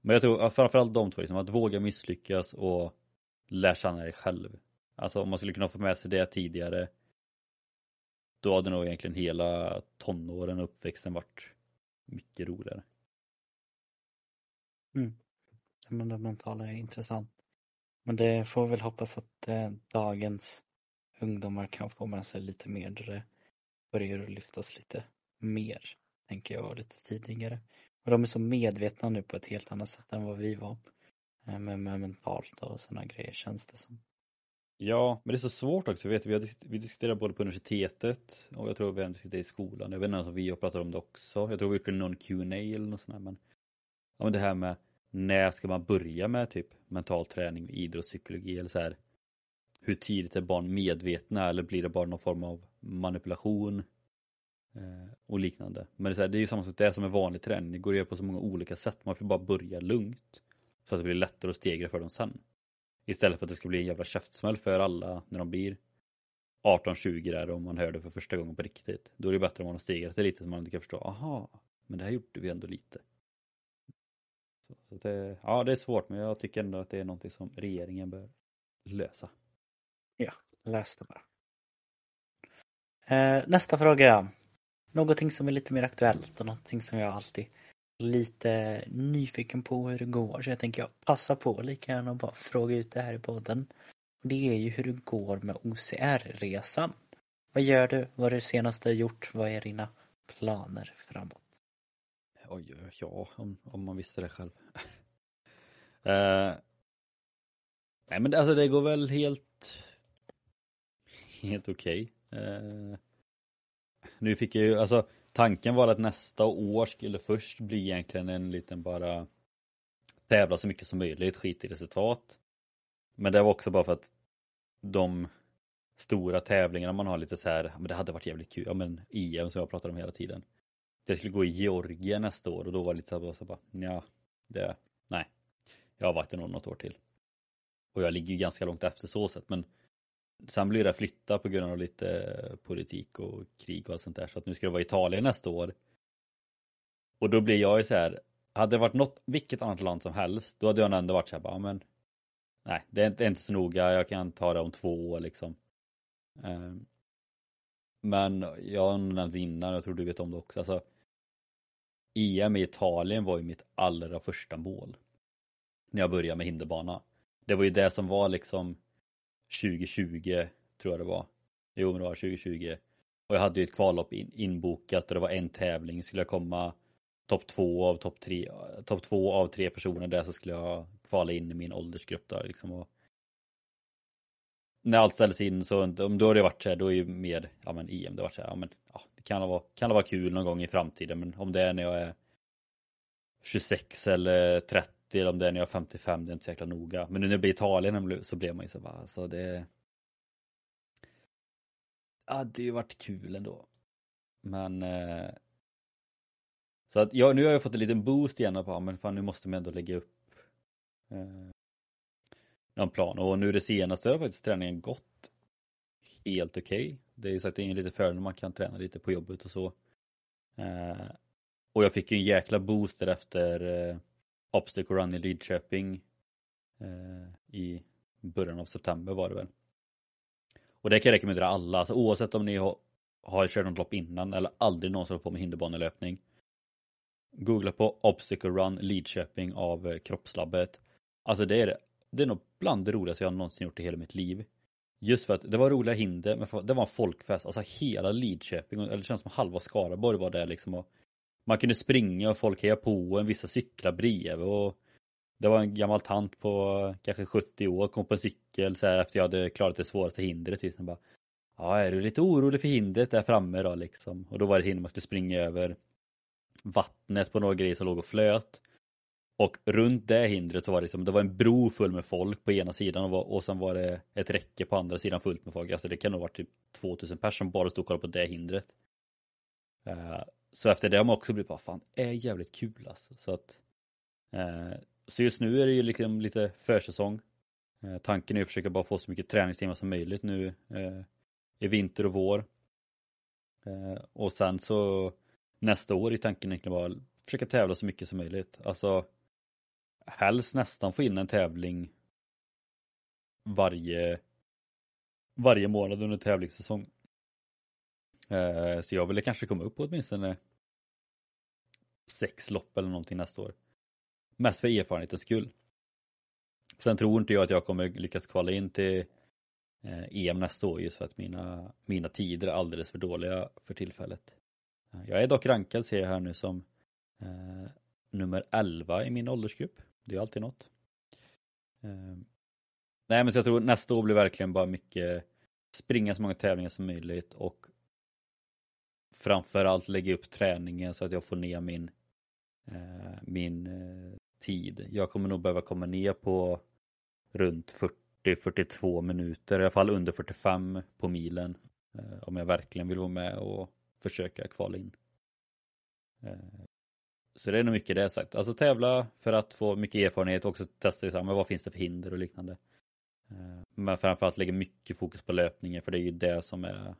men jag tror framförallt de två, liksom, att våga misslyckas och lära känna dig själv. Alltså om man skulle kunna få med sig det tidigare då hade nog egentligen hela tonåren och uppväxten varit mycket roligare. Mm. Men det mentala är intressant. Men det får väl hoppas att eh, dagens ungdomar kan få med sig lite mer där det börjar lyftas lite mer, tänker jag, lite tidigare. Och de är så medvetna nu på ett helt annat sätt än vad vi var. Eh, med, med mentalt och sådana grejer känns det som. Ja, men det är så svårt också. Vet, vi, har, vi diskuterar både på universitetet och jag tror vi har diskuterat i skolan. Jag vet inte om vi har pratat om det också. Jag tror vi har gjort någon Q&A eller något sånt där. Men, ja, men det här med när ska man börja med typ mental träning, idrottspsykologi eller så här. Hur tidigt är barn medvetna eller blir det bara någon form av manipulation eh, och liknande. Men det är, så här, det är ju samma sak det är som en vanlig träning. Det går att göra på så många olika sätt. Man får bara börja lugnt så att det blir lättare att stegra för dem sen. Istället för att det ska bli en jävla käftsmäll för alla när de blir 18-20 där och man hör det för första gången på riktigt. Då är det bättre om man har stegrat det lite så man kan förstå, aha, men det här gjorde vi ändå lite. Så det, ja, det är svårt men jag tycker ändå att det är någonting som regeringen bör lösa. Ja, läs det bara. Eh, nästa fråga. Någonting som är lite mer aktuellt och någonting som jag alltid lite nyfiken på hur det går så jag tänker jag passa på lika gärna och bara fråga ut det här i podden. Det är ju hur det går med OCR-resan. Vad gör du? Vad är det senaste du gjort? Vad är dina planer framåt? Oj, ja, om, om man visste det själv. uh, Nej men alltså det går väl helt helt okej. Okay. Uh, nu fick jag ju, alltså tanken var att nästa år skulle först bli egentligen en liten bara tävla så mycket som möjligt, skit i resultat. Men det var också bara för att de stora tävlingarna man har lite så här, men det hade varit jävligt kul, ja men EM som jag pratar om hela tiden. Jag skulle gå i Georgien nästa år och då var det lite så här, så bara, ja, det, nej. Jag har varit i något år till. Och jag ligger ju ganska långt efter så sett men Sen blir det flytta på grund av lite eh, politik och krig och allt sånt där så att nu ska det vara Italien nästa år. Och då blir jag ju så här, hade det varit något, vilket annat land som helst, då hade jag ändå varit så här, bara, men nej, det är inte, det är inte så noga, jag kan ta det om två år liksom. Ehm, men jag har nämnt innan, jag tror du vet om det också, alltså EM i Italien var ju mitt allra första mål. När jag började med hinderbana. Det var ju det som var liksom 2020 tror jag det var. Jo men det var 2020. Och jag hade ju ett kvallopp in, inbokat och det var en tävling. Skulle jag komma topp två av topp tre, topp två av tre personer där så skulle jag kvala in i min åldersgrupp där liksom. Och när allt ställdes in så då har det varit så här, då är ju mer, ja men EM, det har varit så här, ja men ja, det kan vara, kan vara kul någon gång i framtiden men om det är när jag är 26 eller 30 eller om det är när jag är 55, det är inte så jäkla noga. Men nu när det blir Italien så blev man ju så bara, så det Ja, det har ju varit kul ändå. Men eh... Så att jag, nu har jag fått en liten boost igen på, men fan nu måste man ändå lägga upp eh, någon plan. Och nu det senaste har faktiskt träningen gått helt okej. Okay. Det är ju så att det är lite fördel man kan träna lite på jobbet och så. Eh, och jag fick ju en jäkla boost efter eh, Obstacle Run i Lidköping eh, i början av september var det väl. Och det kan jag rekommendera alla, alltså, oavsett om ni har, har kört något lopp innan eller aldrig någonsin hållit på med hinderbanelöpning. Googla på Obstacle Run Lidköping av eh, Kroppslabbet. Alltså det är, det är nog bland det roligaste jag någonsin gjort i hela mitt liv. Just för att det var roliga hinder, men det var en folkfest. Alltså hela Lidköping, eller det känns som halva Skaraborg var där liksom. Och man kunde springa och folk hejade på en, vissa cyklar bredvid och det var en gammal tant på kanske 70 år, kom på en cykel så här, efter jag hade klarat det svåraste hindret. Liksom, bara, ja, är du lite orolig för hindret där framme då liksom? Och då var det hinder man skulle springa över vattnet på några grejer som låg och flöt. Och runt det hindret så var det, liksom, det var en bro full med folk på ena sidan och, var, och sen var det ett räcke på andra sidan fullt med folk. Alltså det kan nog ha varit typ 2000 personer som bara stod och kollade på det hindret. Uh, så efter det har man också blivit bara fan, är jävligt kul alltså. Så att eh, Så just nu är det ju liksom lite försäsong. Eh, tanken är att försöka bara få så mycket träningstimmar som möjligt nu eh, i vinter och vår. Eh, och sen så nästa år är tanken egentligen bara försöka tävla så mycket som möjligt. Alltså helst nästan få in en tävling varje varje månad under tävlingssäsong. Eh, så jag ville kanske komma upp på åtminstone sex lopp eller någonting nästa år. Mest för erfarenhetens skull. Sen tror inte jag att jag kommer lyckas kvala in till eh, EM nästa år just för att mina, mina tider är alldeles för dåliga för tillfället. Eh, jag är dock rankad ser jag här nu som eh, nummer 11 i min åldersgrupp. Det är alltid något. Eh, nej men så jag tror nästa år blir verkligen bara mycket springa så många tävlingar som möjligt och framförallt lägga upp träningen så att jag får ner min eh, min eh, tid. Jag kommer nog behöva komma ner på runt 40-42 minuter, i alla fall under 45 på milen. Eh, om jag verkligen vill vara med och försöka kvala in. Eh, så det är nog mycket det sagt. Alltså tävla för att få mycket erfarenhet och också testa liksom, vad finns det för hinder och liknande. Eh, men framförallt lägga mycket fokus på löpningen för det är ju det som är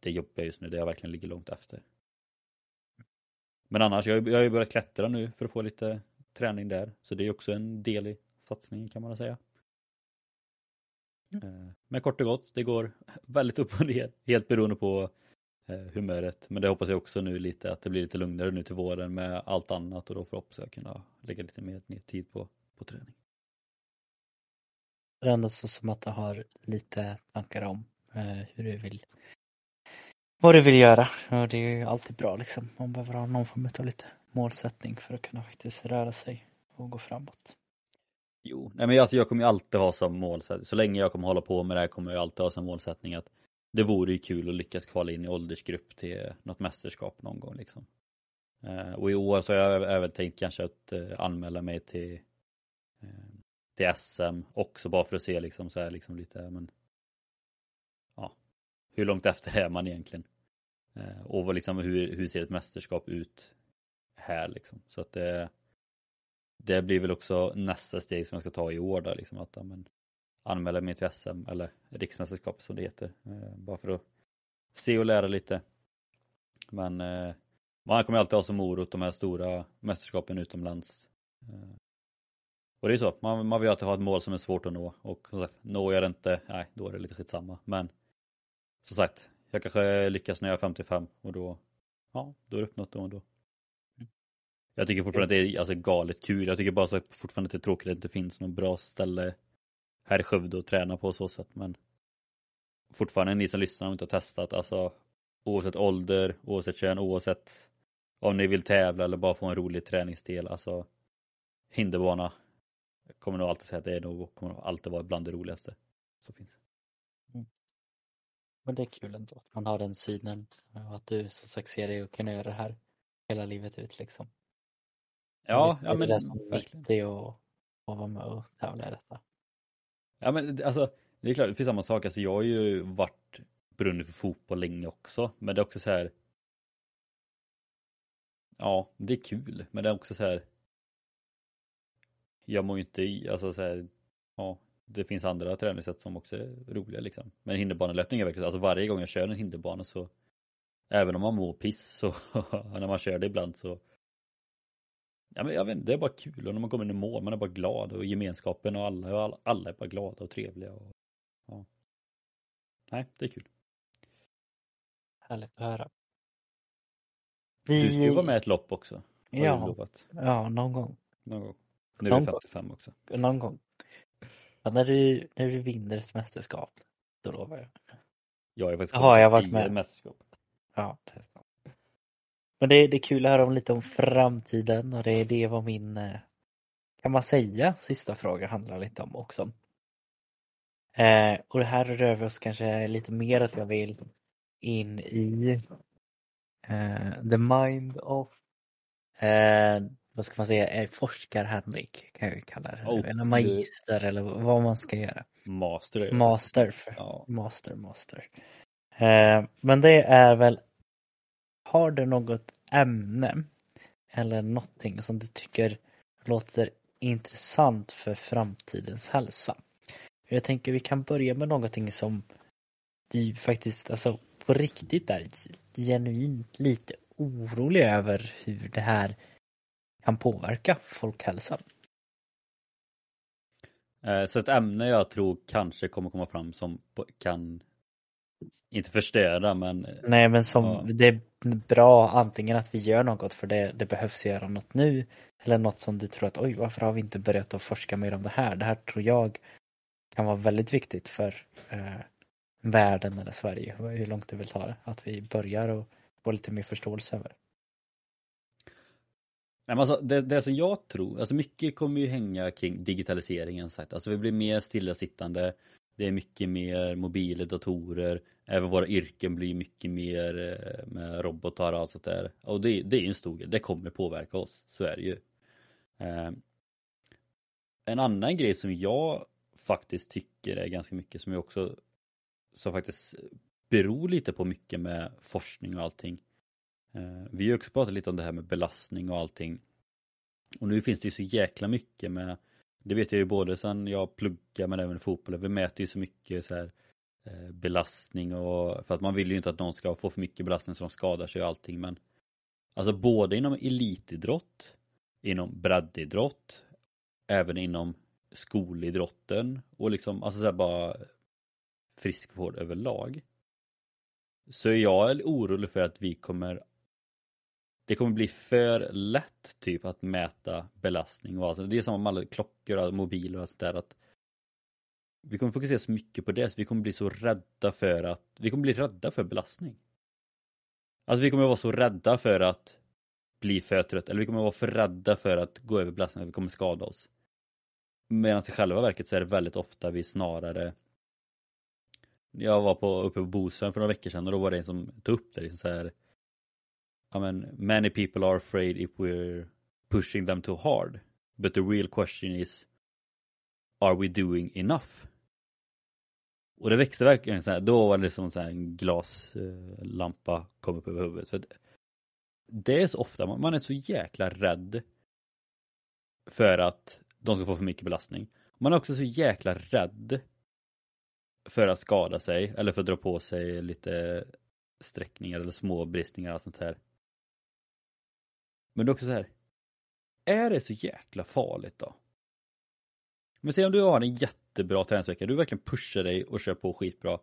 det jobbiga just nu, det jag verkligen ligger långt efter. Men annars, jag har ju börjat klättra nu för att få lite träning där. Så det är också en del i satsningen kan man säga. Mm. Men kort och gott, det går väldigt upp och ner. Helt beroende på Eh, humöret. Men det hoppas jag också nu lite att det blir lite lugnare nu till våren med allt annat och då förhoppningsvis jag kunna lägga lite mer, mer tid på, på träning. Det är ändå så som att du har lite tankar om eh, hur du vill vad du vill göra och det är ju alltid bra liksom. Man behöver ha någon form av lite målsättning för att kunna faktiskt röra sig och gå framåt. Jo, nej men alltså jag kommer ju alltid ha som målsättning, så länge jag kommer hålla på med det här kommer jag alltid ha som målsättning att det vore ju kul att lyckas kvala in i åldersgrupp till något mästerskap någon gång liksom. Eh, och i år så har jag även tänkt kanske att eh, anmäla mig till, eh, till SM också bara för att se liksom så här liksom lite, men hur långt efter är man egentligen? Eh, och vad liksom, hur, hur ser ett mästerskap ut här liksom? Så att det, det blir väl också nästa steg som jag ska ta i år då, liksom att amen, anmäla mig till SM eller riksmästerskapet som det heter. Eh, bara för att se och lära lite. Men man kommer alltid ha som morot de här stora mästerskapen utomlands. Eh, och det är så, man, man vill alltid ha ett mål som är svårt att nå och som sagt, når jag det inte, nej då är det lite skitsamma. Men som sagt, jag kanske lyckas när jag är 55 och då, ja, då är det uppnått då och då. Jag tycker fortfarande att det är alltså, galet kul. Jag tycker bara så fortfarande att det är tråkigt att det inte finns något bra ställe här i Skövde att träna på så sätt. Men fortfarande ni som lyssnar och inte har testat, alltså oavsett ålder, oavsett kön, oavsett om ni vill tävla eller bara få en rolig träningsdel. Alltså hinderbana jag kommer nog alltid säga att det är nog, kommer alltid vara bland det roligaste som finns. Men det är kul ändå att man har den synen och att du som sagt ser dig och kan göra det här hela livet ut liksom. Ja, ja men det är som viktigt att, att vara med och tävla i detta. Ja men alltså det är klart, det finns samma sak. Alltså jag har ju varit brunnit för fotboll länge också. Men det är också så här Ja, det är kul, men det är också så här. Jag mår ju inte i, alltså så här, ja, det finns andra träningssätt som också är roliga liksom. Men hinderbanelöpning är verkligen, alltså varje gång jag kör en hinderbana så Även om man mår piss så när man kör det ibland så Ja men jag vet inte, det är bara kul och när man kommer in i mål, man är bara glad och gemenskapen och alla, och alla är bara glada och trevliga och ja. Nej, det är kul. Härligt att höra. Vi... Du ska ju vara med i ett lopp också. Ja, ja, någon gång. Någon gång. Nu är du 55 gång. också. Någon gång. Ja, när, du, när du vinner ett mästerskap, då lovar jag. Jag är faktiskt Har jag varit med? Mästerskap. Ja, det är sant. Men det, det är kul att höra om lite om framtiden och det det vad min, eh, kan man säga, sista fråga handlar lite om också. Eh, och det här rör vi oss kanske lite mer att jag vill in i Uh, the mind of, uh, vad ska man säga, forskar-Henrik kan jag kalla det. Oh, eller magister eller vad man ska göra. Master. Master. Ja. Master, master. Uh, men det är väl, har du något ämne eller någonting som du tycker låter intressant för framtidens hälsa? Jag tänker vi kan börja med någonting som du faktiskt, alltså på riktigt är genuint lite orolig över hur det här kan påverka folkhälsan. Eh, så ett ämne jag tror kanske kommer komma fram som kan inte förstöra men Nej men som ja. det är bra antingen att vi gör något för det, det behövs göra något nu eller något som du tror att oj varför har vi inte börjat att forska mer om det här? Det här tror jag kan vara väldigt viktigt för eh, världen eller Sverige, hur långt du vill ta det. Att vi börjar och få lite mer förståelse över. Nej, men alltså, det, det som jag tror, alltså mycket kommer ju hänga kring digitaliseringen. Sagt. Alltså vi blir mer stillasittande, det är mycket mer mobiler, datorer, även våra yrken blir mycket mer eh, med robotar och allt sånt där. Och det, det är ju en stor grej, det kommer påverka oss, så är det ju. Eh, en annan grej som jag faktiskt tycker är ganska mycket som jag också som faktiskt beror lite på mycket med forskning och allting. Eh, vi har också pratat lite om det här med belastning och allting. Och nu finns det ju så jäkla mycket med, det vet jag ju både sen jag pluggar men även i fotboll, vi mäter ju så mycket så här eh, belastning och för att man vill ju inte att någon ska få för mycket belastning så de skadar sig och allting men Alltså både inom elitidrott, inom breddidrott, även inom skolidrotten och liksom alltså så här bara friskvård överlag så är jag orolig för att vi kommer det kommer bli för lätt typ att mäta belastning och allt. Det är som med alla klockor och mobiler och sånt där att vi kommer fokusera så mycket på det så vi kommer bli så rädda för att vi kommer bli rädda för belastning. Alltså vi kommer vara så rädda för att bli för trött eller vi kommer vara för rädda för att gå över belastning, vi kommer skada oss. Medan i själva verket så är det väldigt ofta vi snarare Jag var på, uppe på Bosön för några veckor sedan och då var det en som tog upp det liksom så här i mean, many people are afraid if we're pushing them too hard. But the real question is Are we doing enough? Och det växte verkligen så här, då var det som så en glaslampa kom upp över huvudet. För det är så ofta, man är så jäkla rädd för att de ska få för mycket belastning. Man är också så jäkla rädd för att skada sig eller för att dra på sig lite sträckningar eller små bristningar och sånt här. Men det är också så här. Är det så jäkla farligt då? Men säg om du har en jättebra träningsvecka, du verkligen pushar dig och kör på skitbra.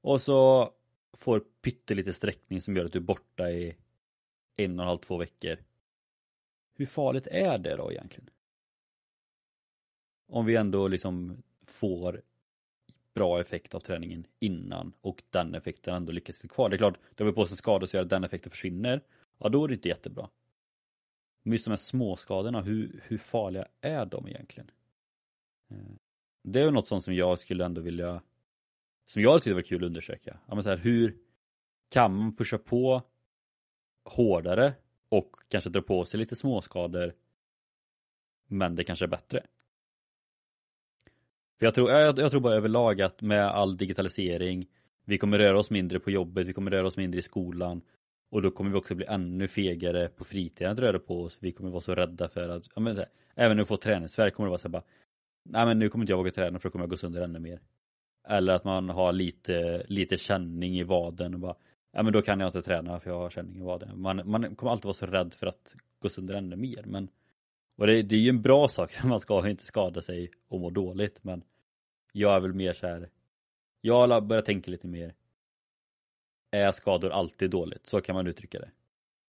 Och så får pyttelite sträckning som gör att du är borta i en och en halv, två veckor. Hur farligt är det då egentligen? Om vi ändå liksom får bra effekt av träningen innan och den effekten ändå lyckas till kvar. Det är klart, drar vi på sig skada så gör att den effekten försvinner. Ja, då är det inte jättebra. Men just de här småskadorna, hur, hur farliga är de egentligen? Eh, det är något sånt som jag skulle ändå vilja som jag tyckte var kul att undersöka. Ja, men så här, hur kan man pusha på hårdare och kanske dra på sig lite småskador men det kanske är bättre. För jag tror, jag, jag tror bara överlag att med all digitalisering vi kommer röra oss mindre på jobbet, vi kommer röra oss mindre i skolan och då kommer vi också bli ännu fegare på fritiden att röra på oss. Vi kommer vara så rädda för att, ja, men, även när vi får träningsvärk kommer det vara så här bara Nej men nu kommer inte jag våga träna för då kommer jag gå sönder ännu mer. Eller att man har lite, lite känning i vaden och bara Ja men då kan jag inte träna för jag har känning i vaden. Man, man kommer alltid vara så rädd för att gå sönder ännu mer. Men, och det, det är ju en bra sak, man ska inte skada sig och må dåligt men jag är väl mer så här. Jag börjat tänka lite mer. Är skador alltid dåligt? Så kan man uttrycka det.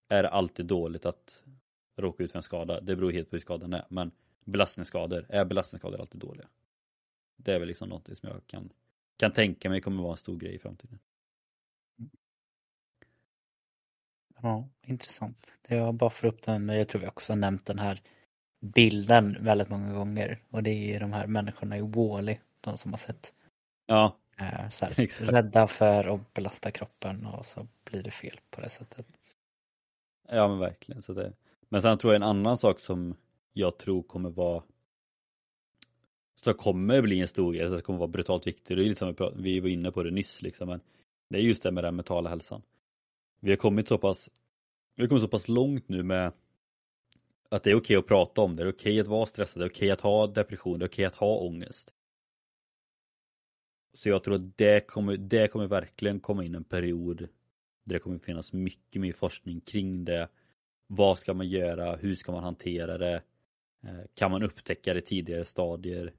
Är det alltid dåligt att råka ut för en skada? Det beror helt på hur skadan är. Men belastningsskador, är belastningsskador alltid dåliga? Det är väl liksom något som jag kan, kan tänka mig kommer vara en stor grej i framtiden. Ja, intressant. Jag bara får upp den, jag tror vi också nämnt den här bilden väldigt många gånger och det är de här människorna i Wally, de som har sett. Ja. Äh, så här, rädda för att belasta kroppen och så blir det fel på det sättet. Ja men verkligen. Så det... Men sen tror jag en annan sak som jag tror kommer vara så kommer bli en stor grej, så det kommer vara brutalt viktigt. Det är liksom, vi var inne på det nyss liksom, men det är just det med den mentala hälsan. Vi har kommit så pass, vi har kommit så pass långt nu med att det är okej att prata om det, det är okej att vara stressad, det är okej att ha depression, det är okej att ha ångest. Så jag tror att det kommer, det kommer verkligen komma in en period där det kommer finnas mycket mer forskning kring det. Vad ska man göra? Hur ska man hantera det? Eh, kan man upptäcka det tidigare stadier?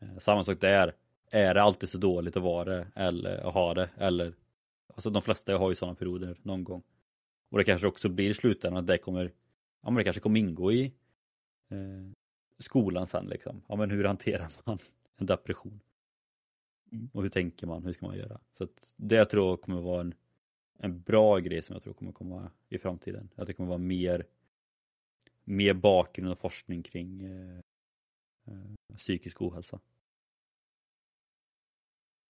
Eh, samma sak där. Är det alltid så dåligt att vara det eller att ha det? Eller, alltså de flesta har ju sådana perioder någon gång. Och det kanske också blir i slutändan att det kommer, ja men det kanske kommer ingå i eh, skolan sen liksom. Ja men hur hanterar man en depression? Mm. Och hur tänker man? Hur ska man göra? Så att det jag tror kommer vara en, en bra grej som jag tror kommer komma i framtiden. Att det kommer vara mer mer bakgrund och forskning kring eh, eh, psykisk ohälsa.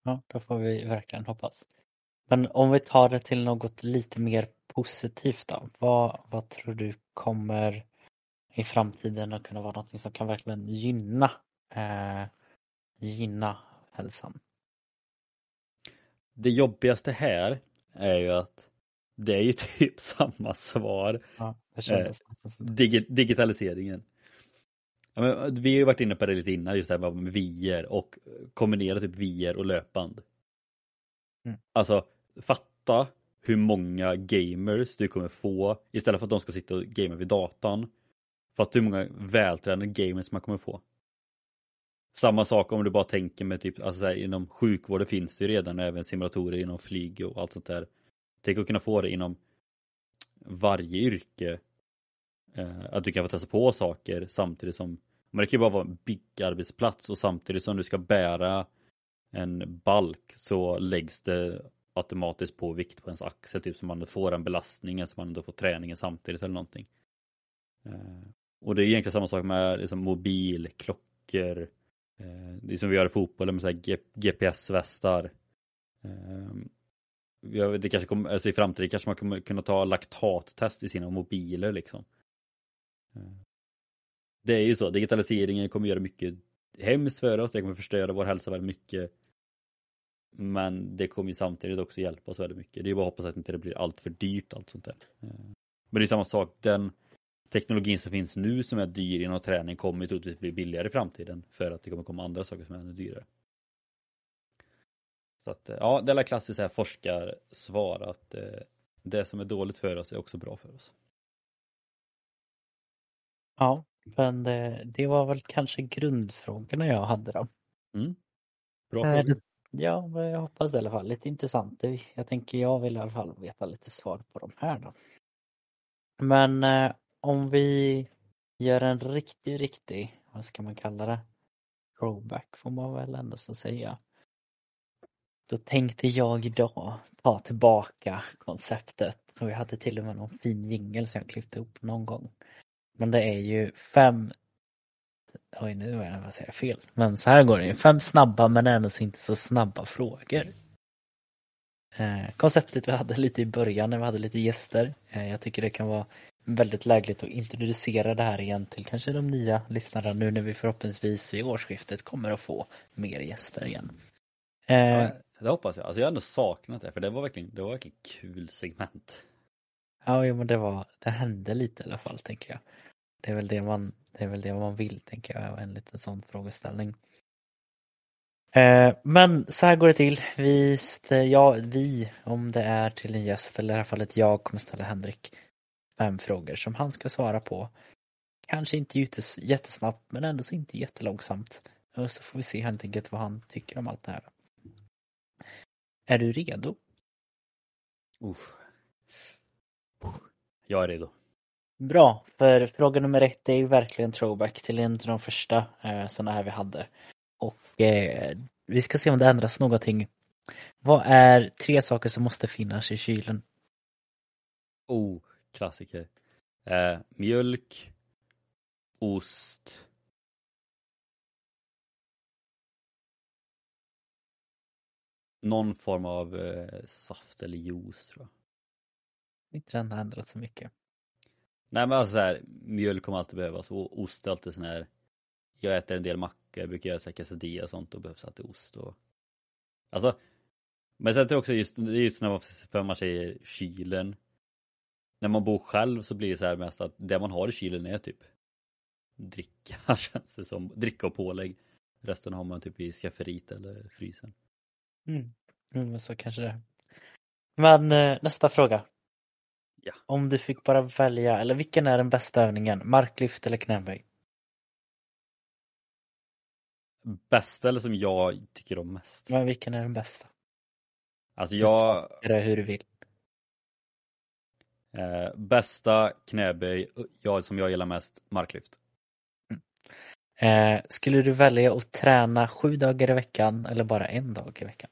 Ja, då får vi verkligen hoppas. Men om vi tar det till något lite mer positivt då. Vad, vad tror du kommer i framtiden att kunna vara något som kan verkligen gynna, eh, gynna hälsan? Det jobbigaste här är ju att det är ju typ samma svar. Ja, eh, dig digitaliseringen. Ja, men vi har ju varit inne på det lite innan, just det här med VR och kombinera typ VR och löpband. Mm. Alltså, fatta hur många gamers du kommer få istället för att de ska sitta och gamea vid datan. Fatta hur många vältränade gamers man kommer få. Samma sak om du bara tänker med typ, alltså här, inom sjukvården finns det ju redan även simulatorer inom flyg och allt sånt där. Tänk att kunna få det inom varje yrke. Eh, att du kan få testa på saker samtidigt som men det kan ju bara vara en big arbetsplats och samtidigt som du ska bära en balk så läggs det automatiskt på vikt på ens axel, typ så man får den belastningen så man ändå får träningen samtidigt eller någonting. Eh, och det är egentligen samma sak med liksom mobil, klockor. Eh, det är som vi gör i fotbollen med så GPS-västar. Ehm, det kanske kommer, alltså I framtiden kanske man kommer kunna ta laktattest i sina mobiler liksom. Ehm, det är ju så, digitaliseringen kommer göra mycket hemskt för oss, det kommer förstöra vår hälsa väldigt mycket. Men det kommer ju samtidigt också hjälpa oss väldigt mycket. Det är bara att hoppas att det inte blir allt för dyrt allt sånt där. Ehm, men det är samma sak, den teknologin som finns nu som är dyr inom träning kommer troligtvis bli billigare i framtiden för att det kommer komma andra saker som är ännu dyrare. Så att ja, det är klassiskt här forskarsvar att eh, det som är dåligt för oss är också bra för oss. Ja, men det, det var väl kanske grundfrågorna jag hade då. Mm. Bra äh, frågor. Ja, jag hoppas det i alla fall. Lite intressant. Jag tänker jag vill i alla fall veta lite svar på de här då. Men eh, om vi gör en riktig, riktig, vad ska man kalla det? Throwback får man väl ändå så säga. Då tänkte jag idag ta tillbaka konceptet och jag hade till och med någon fin jingel som jag klippte upp någon gång. Men det är ju fem Oj nu var jag säga fel. Men så här går det ju. Fem snabba men ändå inte så snabba frågor. Eh, konceptet vi hade lite i början när vi hade lite gäster. Eh, jag tycker det kan vara väldigt lägligt att introducera det här igen till kanske de nya lyssnarna nu när vi förhoppningsvis vid årsskiftet kommer att få mer gäster igen. Eh, ja, det hoppas jag. Alltså jag har ändå saknat det för det var verkligen, det var verkligen kul segment. Ja, men det var, det hände lite i alla fall tänker jag. Det är väl det man, det är väl det man vill tänker jag, en liten sån frågeställning. Eh, men så här går det till. Vi, ja, vi, om det är till en gäst eller i alla fall ett jag kommer ställa Henrik fem frågor som han ska svara på. Kanske inte jättesnabbt men ändå så inte jättelångsamt. Och så får vi se helt enkelt vad han tycker om allt det här. Är du redo? Uh. Jag är redo. Bra, för fråga nummer ett är ju verkligen throwback till en av de första eh, sådana här vi hade. Och eh, vi ska se om det ändras någonting. Vad är tre saker som måste finnas i kylen? Oh, klassiker. Eh, mjölk, ost, någon form av eh, saft eller juice tror jag. Inte den har ändrat så mycket. Nej men alltså så här, mjölk kommer alltid behövas och ost är alltid sån här Jag äter en del macka, jag brukar göra så quesadilla och sånt och behövs alltid ost och Alltså Men sen tror jag också just, det är just när man, för man säger kylen När man bor själv så blir det så här mest att det man har i kylen är typ Dricka känns det som, dricka och pålägg Resten har man typ i skafferiet eller frysen Mm, mm så kanske det Men eh, nästa fråga Ja. Om du fick bara välja, eller vilken är den bästa övningen? Marklyft eller knäböj? Bästa eller som jag tycker om mest? Men vilken är den bästa? Alltså jag... Eller hur du vill. Eh, bästa knäböj, jag, som jag gillar mest, marklyft. Mm. Eh, skulle du välja att träna sju dagar i veckan eller bara en dag i veckan?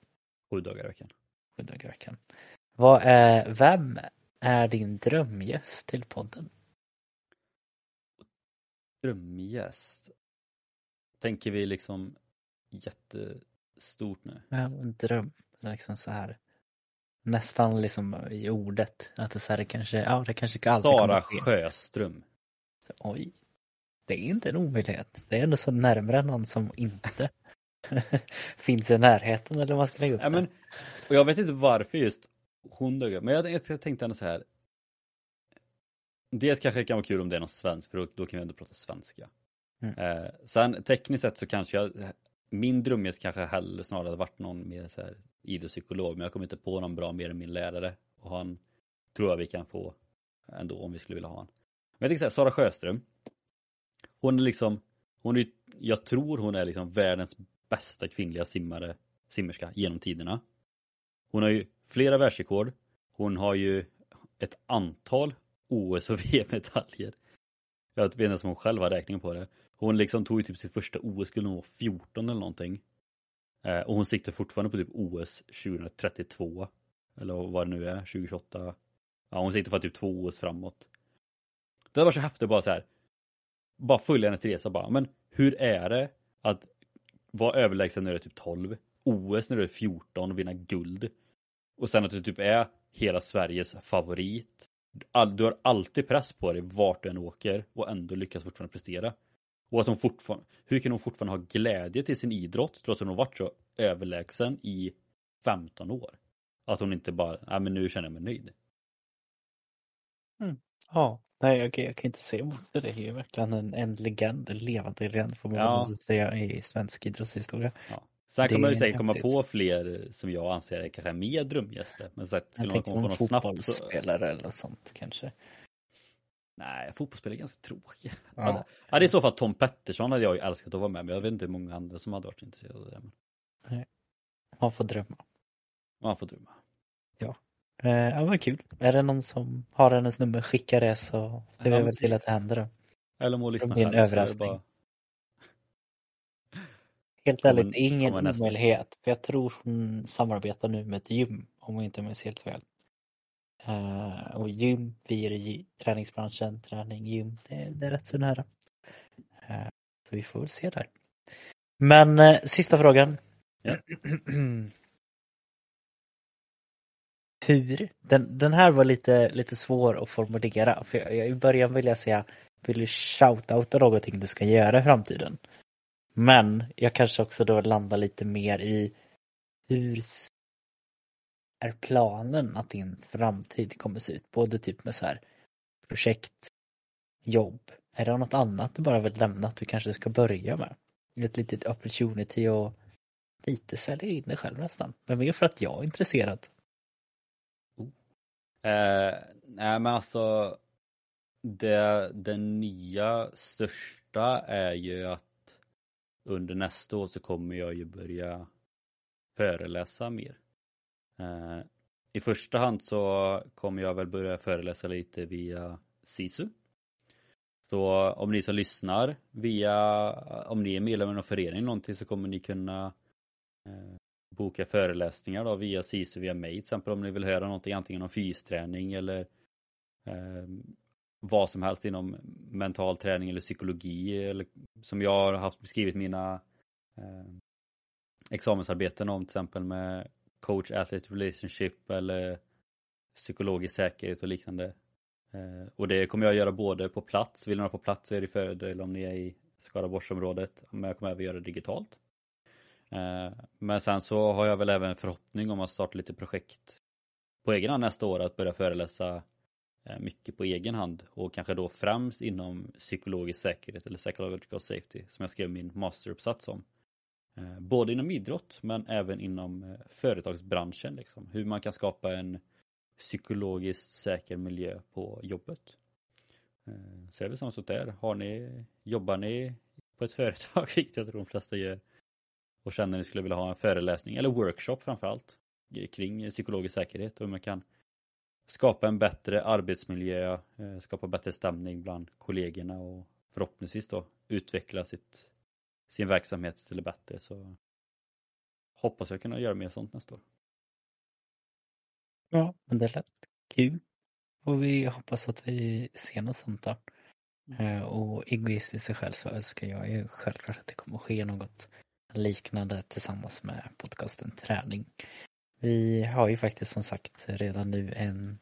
Sju dagar i veckan. Sju dagar i veckan. Vad är, vem är din drömgäst till podden? Drömgäst? Tänker vi liksom jättestort nu? Ja, en dröm. Liksom så här. Nästan liksom i ordet. Att det, så här, det kanske, ja det kanske alltid Sara Sjöström. Oj. Det är inte en omöjlighet. Det är ändå så närmare någon som inte finns i närheten eller vad man ska lägga upp ja, men, Och jag vet inte varför just hon dök upp. Men jag, jag tänkte ändå så här. Dels kanske det kan vara kul om det är någon svensk för då, då kan vi ändå prata svenska. Mm. Eh, sen tekniskt sett så kanske jag, min drömgäst kanske hellre snarare hade varit någon mer så här idrottspsykolog men jag kommer inte på någon bra mer än min lärare och han tror jag vi kan få ändå om vi skulle vilja ha han. Men jag tänker så här, Sara Sjöström. Hon är liksom, hon är, jag tror hon är liksom världens bästa kvinnliga simmare, simmerska genom tiderna. Hon har ju flera världsrekord. Hon har ju ett antal OS och VM-medaljer. Jag vet inte ens om hon själv har räkning på det. Hon liksom tog ju typ sitt första OS-guld när hon var 14 eller någonting. Eh, och hon siktar fortfarande på typ OS 2032. Eller vad det nu är, 2028. Ja, hon siktar på typ två OS framåt. Det var så häftigt bara så här. Bara följa hennes resa bara. Men hur är det Att vara överlägsen när du är typ 12, OS när du är 14 och vinna guld. Och sen att du typ är hela Sveriges favorit. All, du har alltid press på dig vart du än åker och ändå lyckas fortfarande prestera. Och att hon fortfarande, hur kan hon fortfarande ha glädje till sin idrott trots att hon varit så överlägsen i 15 år? Att hon inte bara, nej men nu känner jag mig nöjd. Ja, nej jag, jag kan inte se emot det. Det är ju verkligen en, en legend, en levande legend får man Ja. säga i svensk idrottshistoria. Ja. Sen kommer man säkert komma på fler som jag anser är kanske mer drömgäster. Men så att, skulle man komma på något snabbt så... eller sånt kanske. Nej, fotbollsspelare är ganska tråkiga. Ja. Ja. Ja, det är i så fall Tom Pettersson hade jag ju älskat att vara med, men jag vet inte hur många andra som hade varit intresserade av det. Men Man får drömma. man får drömma. Eh, ja, vad kul. Är det någon som har hennes nummer, skicka det så ser vi Ja, väl till att det händer. då. Eller må lyssna blir en själv, är det överraskning. bara- Helt ärligt, ingen omöjlighet. För jag tror hon samarbetar nu med ett gym, om jag inte minns helt fel. Eh, och gym, vi är i träningsbranschen, träning, gym, det, det är rätt så nära. Eh, så vi får väl se där. Men eh, sista frågan. Ja. Hur? Den, den här var lite, lite svår att formulera. För jag, jag, I början vill jag säga, vill du shoutouta någonting du ska göra i framtiden? Men jag kanske också då landar lite mer i hur är planen att din framtid kommer se ut? Både typ med så här projekt, jobb. Är det något annat du bara vill lämna att du kanske ska börja med? Ett litet opportunity och lite sälja in dig själv nästan. Men mer för att jag är intresserad. Oh. Eh, nej men alltså det, det nya största är ju att under nästa år så kommer jag ju börja föreläsa mer. Eh, I första hand så kommer jag väl börja föreläsa lite via SISU. Så om ni som lyssnar via, om ni är medlem i någon förening någonting så kommer ni kunna eh, boka föreläsningar då via SISU via mig till exempel om ni vill höra någonting antingen om fysträning eller eh, vad som helst inom mental träning eller psykologi eller som jag har haft beskrivit mina eh, examensarbeten om till exempel med coach athlete relationship eller psykologisk säkerhet och liknande. Eh, och det kommer jag göra både på plats, vill ni vara på plats så är det fördel om ni är i Skaraborgsområdet, men jag kommer även göra det digitalt. Eh, Men sen så har jag väl även förhoppning om att starta lite projekt på egen hand nästa år att börja föreläsa eh, mycket på egen hand och kanske då främst inom psykologisk säkerhet eller psychological safety som jag skrev min masteruppsats om. Eh, både inom idrott men även inom eh, företagsbranschen liksom. Hur man kan skapa en psykologiskt säker miljö på jobbet. Eh, så det är väl samma sak där. Har ni, jobbar ni på ett företag, vilket jag tror de flesta gör, och känner att ni skulle vilja ha en föreläsning eller workshop framförallt kring psykologisk säkerhet och hur man kan skapa en bättre arbetsmiljö, skapa bättre stämning bland kollegorna och förhoppningsvis då utveckla sitt, sin verksamhet till det bättre så hoppas jag kunna göra mer sånt nästa år. Ja, men det lät kul. Och vi hoppas att vi ser något sånt där. Eh, Och egoistiskt i sig själv så önskar jag ju självklart att det kommer ske något liknande tillsammans med podcasten Träning. Vi har ju faktiskt som sagt redan nu en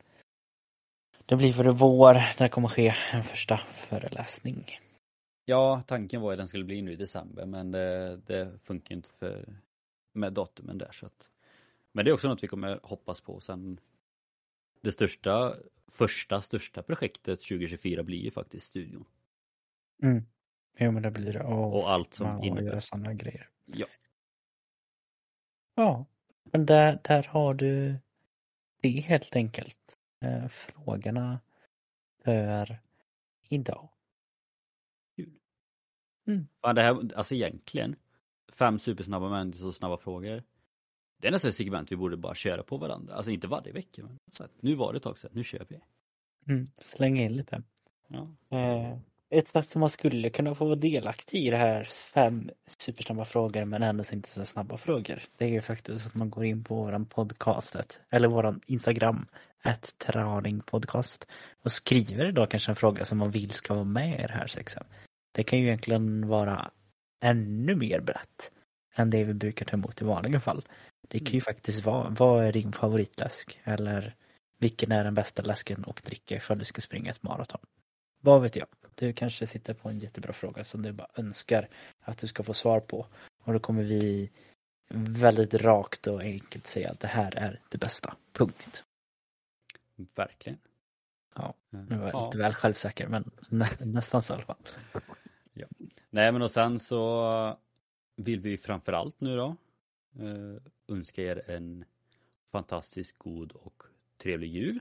det blir för vår när det kommer ske en första föreläsning. Ja, tanken var att den skulle bli nu i december men det, det funkar inte för med datumen där så att Men det är också något vi kommer hoppas på sen Det största första största projektet 2024 blir ju faktiskt studion Mm. Jo men det blir det. Och, och allt som innebär. sådana grejer. Ja. Ja, men där, där har du det helt enkelt. Eh, frågorna för idag. Fan, det här, alltså egentligen Fem supersnabba män så snabba frågor Det är nästan ett segment vi borde bara köra på varandra, alltså inte varje vecka men så att, Nu var det ett tag sedan, nu kör vi Mm. Släng in lite. ja. Eh, ett sätt som man skulle kunna få vara delaktig i det här fem supersnabba frågor men ändå inte så snabba frågor. Det är ju faktiskt att man går in på våran podcastet eller våran Instagram, ett podcast och skriver då kanske en fråga som man vill ska vara med i det här sexen. Det kan ju egentligen vara ännu mer brett än det vi brukar ta emot i vanliga fall. Det kan ju Mm. faktiskt vara, vad är din favoritläsk? Eller vilken är den bästa läsken att dricka ifall du ska springa ett maraton? Vad vet jag? Du kanske sitter på en jättebra fråga som du bara önskar att du ska få svar på. Och då kommer vi väldigt rakt och enkelt säga att det här är det bästa. Punkt. Verkligen. Ja, Eh, Nu var jag ja. lite väl självsäker men nä, nästan så i alla fall. Nej men och sen så vill vi framförallt nu då eh, önska er en fantastiskt god och trevlig jul.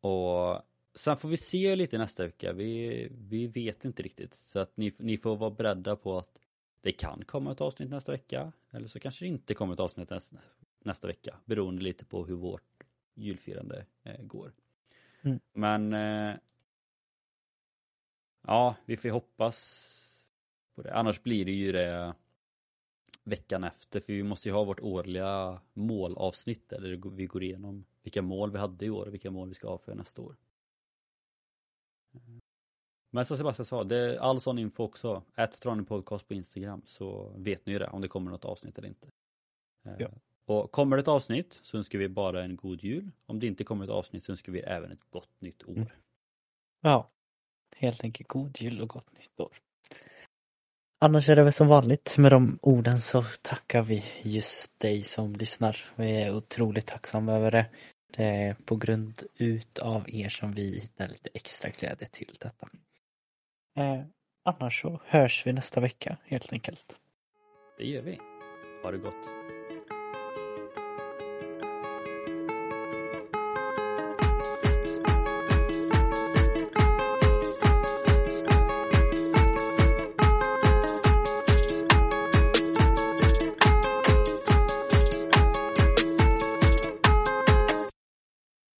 Och sen får vi se lite nästa vecka. Vi, vi vet inte riktigt. Så att ni, ni får vara beredda på att det kan komma ett avsnitt nästa vecka. Eller så kanske det inte kommer ett avsnitt nästa, nästa vecka. Beroende lite på hur vårt julfirande eh, går. Mm. Men eh, Ja, vi får hoppas på det. Annars blir det ju det veckan efter för vi måste ju ha vårt årliga målavsnitt där vi går igenom vilka mål vi hade i år och vilka mål vi ska ha för nästa år. Men som Sebastian sa, det är all sån info också. Ät Podcast på Instagram så vet ni ju det om det kommer något avsnitt eller inte. Eh, Ja. Och kommer det ett avsnitt så önskar vi bara en god jul. Om det inte kommer ett avsnitt så önskar vi även ett gott nytt år. Mm. Ja, helt enkelt god jul och gott nytt år. Annars är det väl som vanligt med de orden så tackar vi just dig som lyssnar. Vi är otroligt tacksamma över det. Det är på grund utav er som vi hittar lite extra glädje till detta. Eh, annars så hörs vi nästa vecka helt enkelt. Det gör vi. Ha det gott.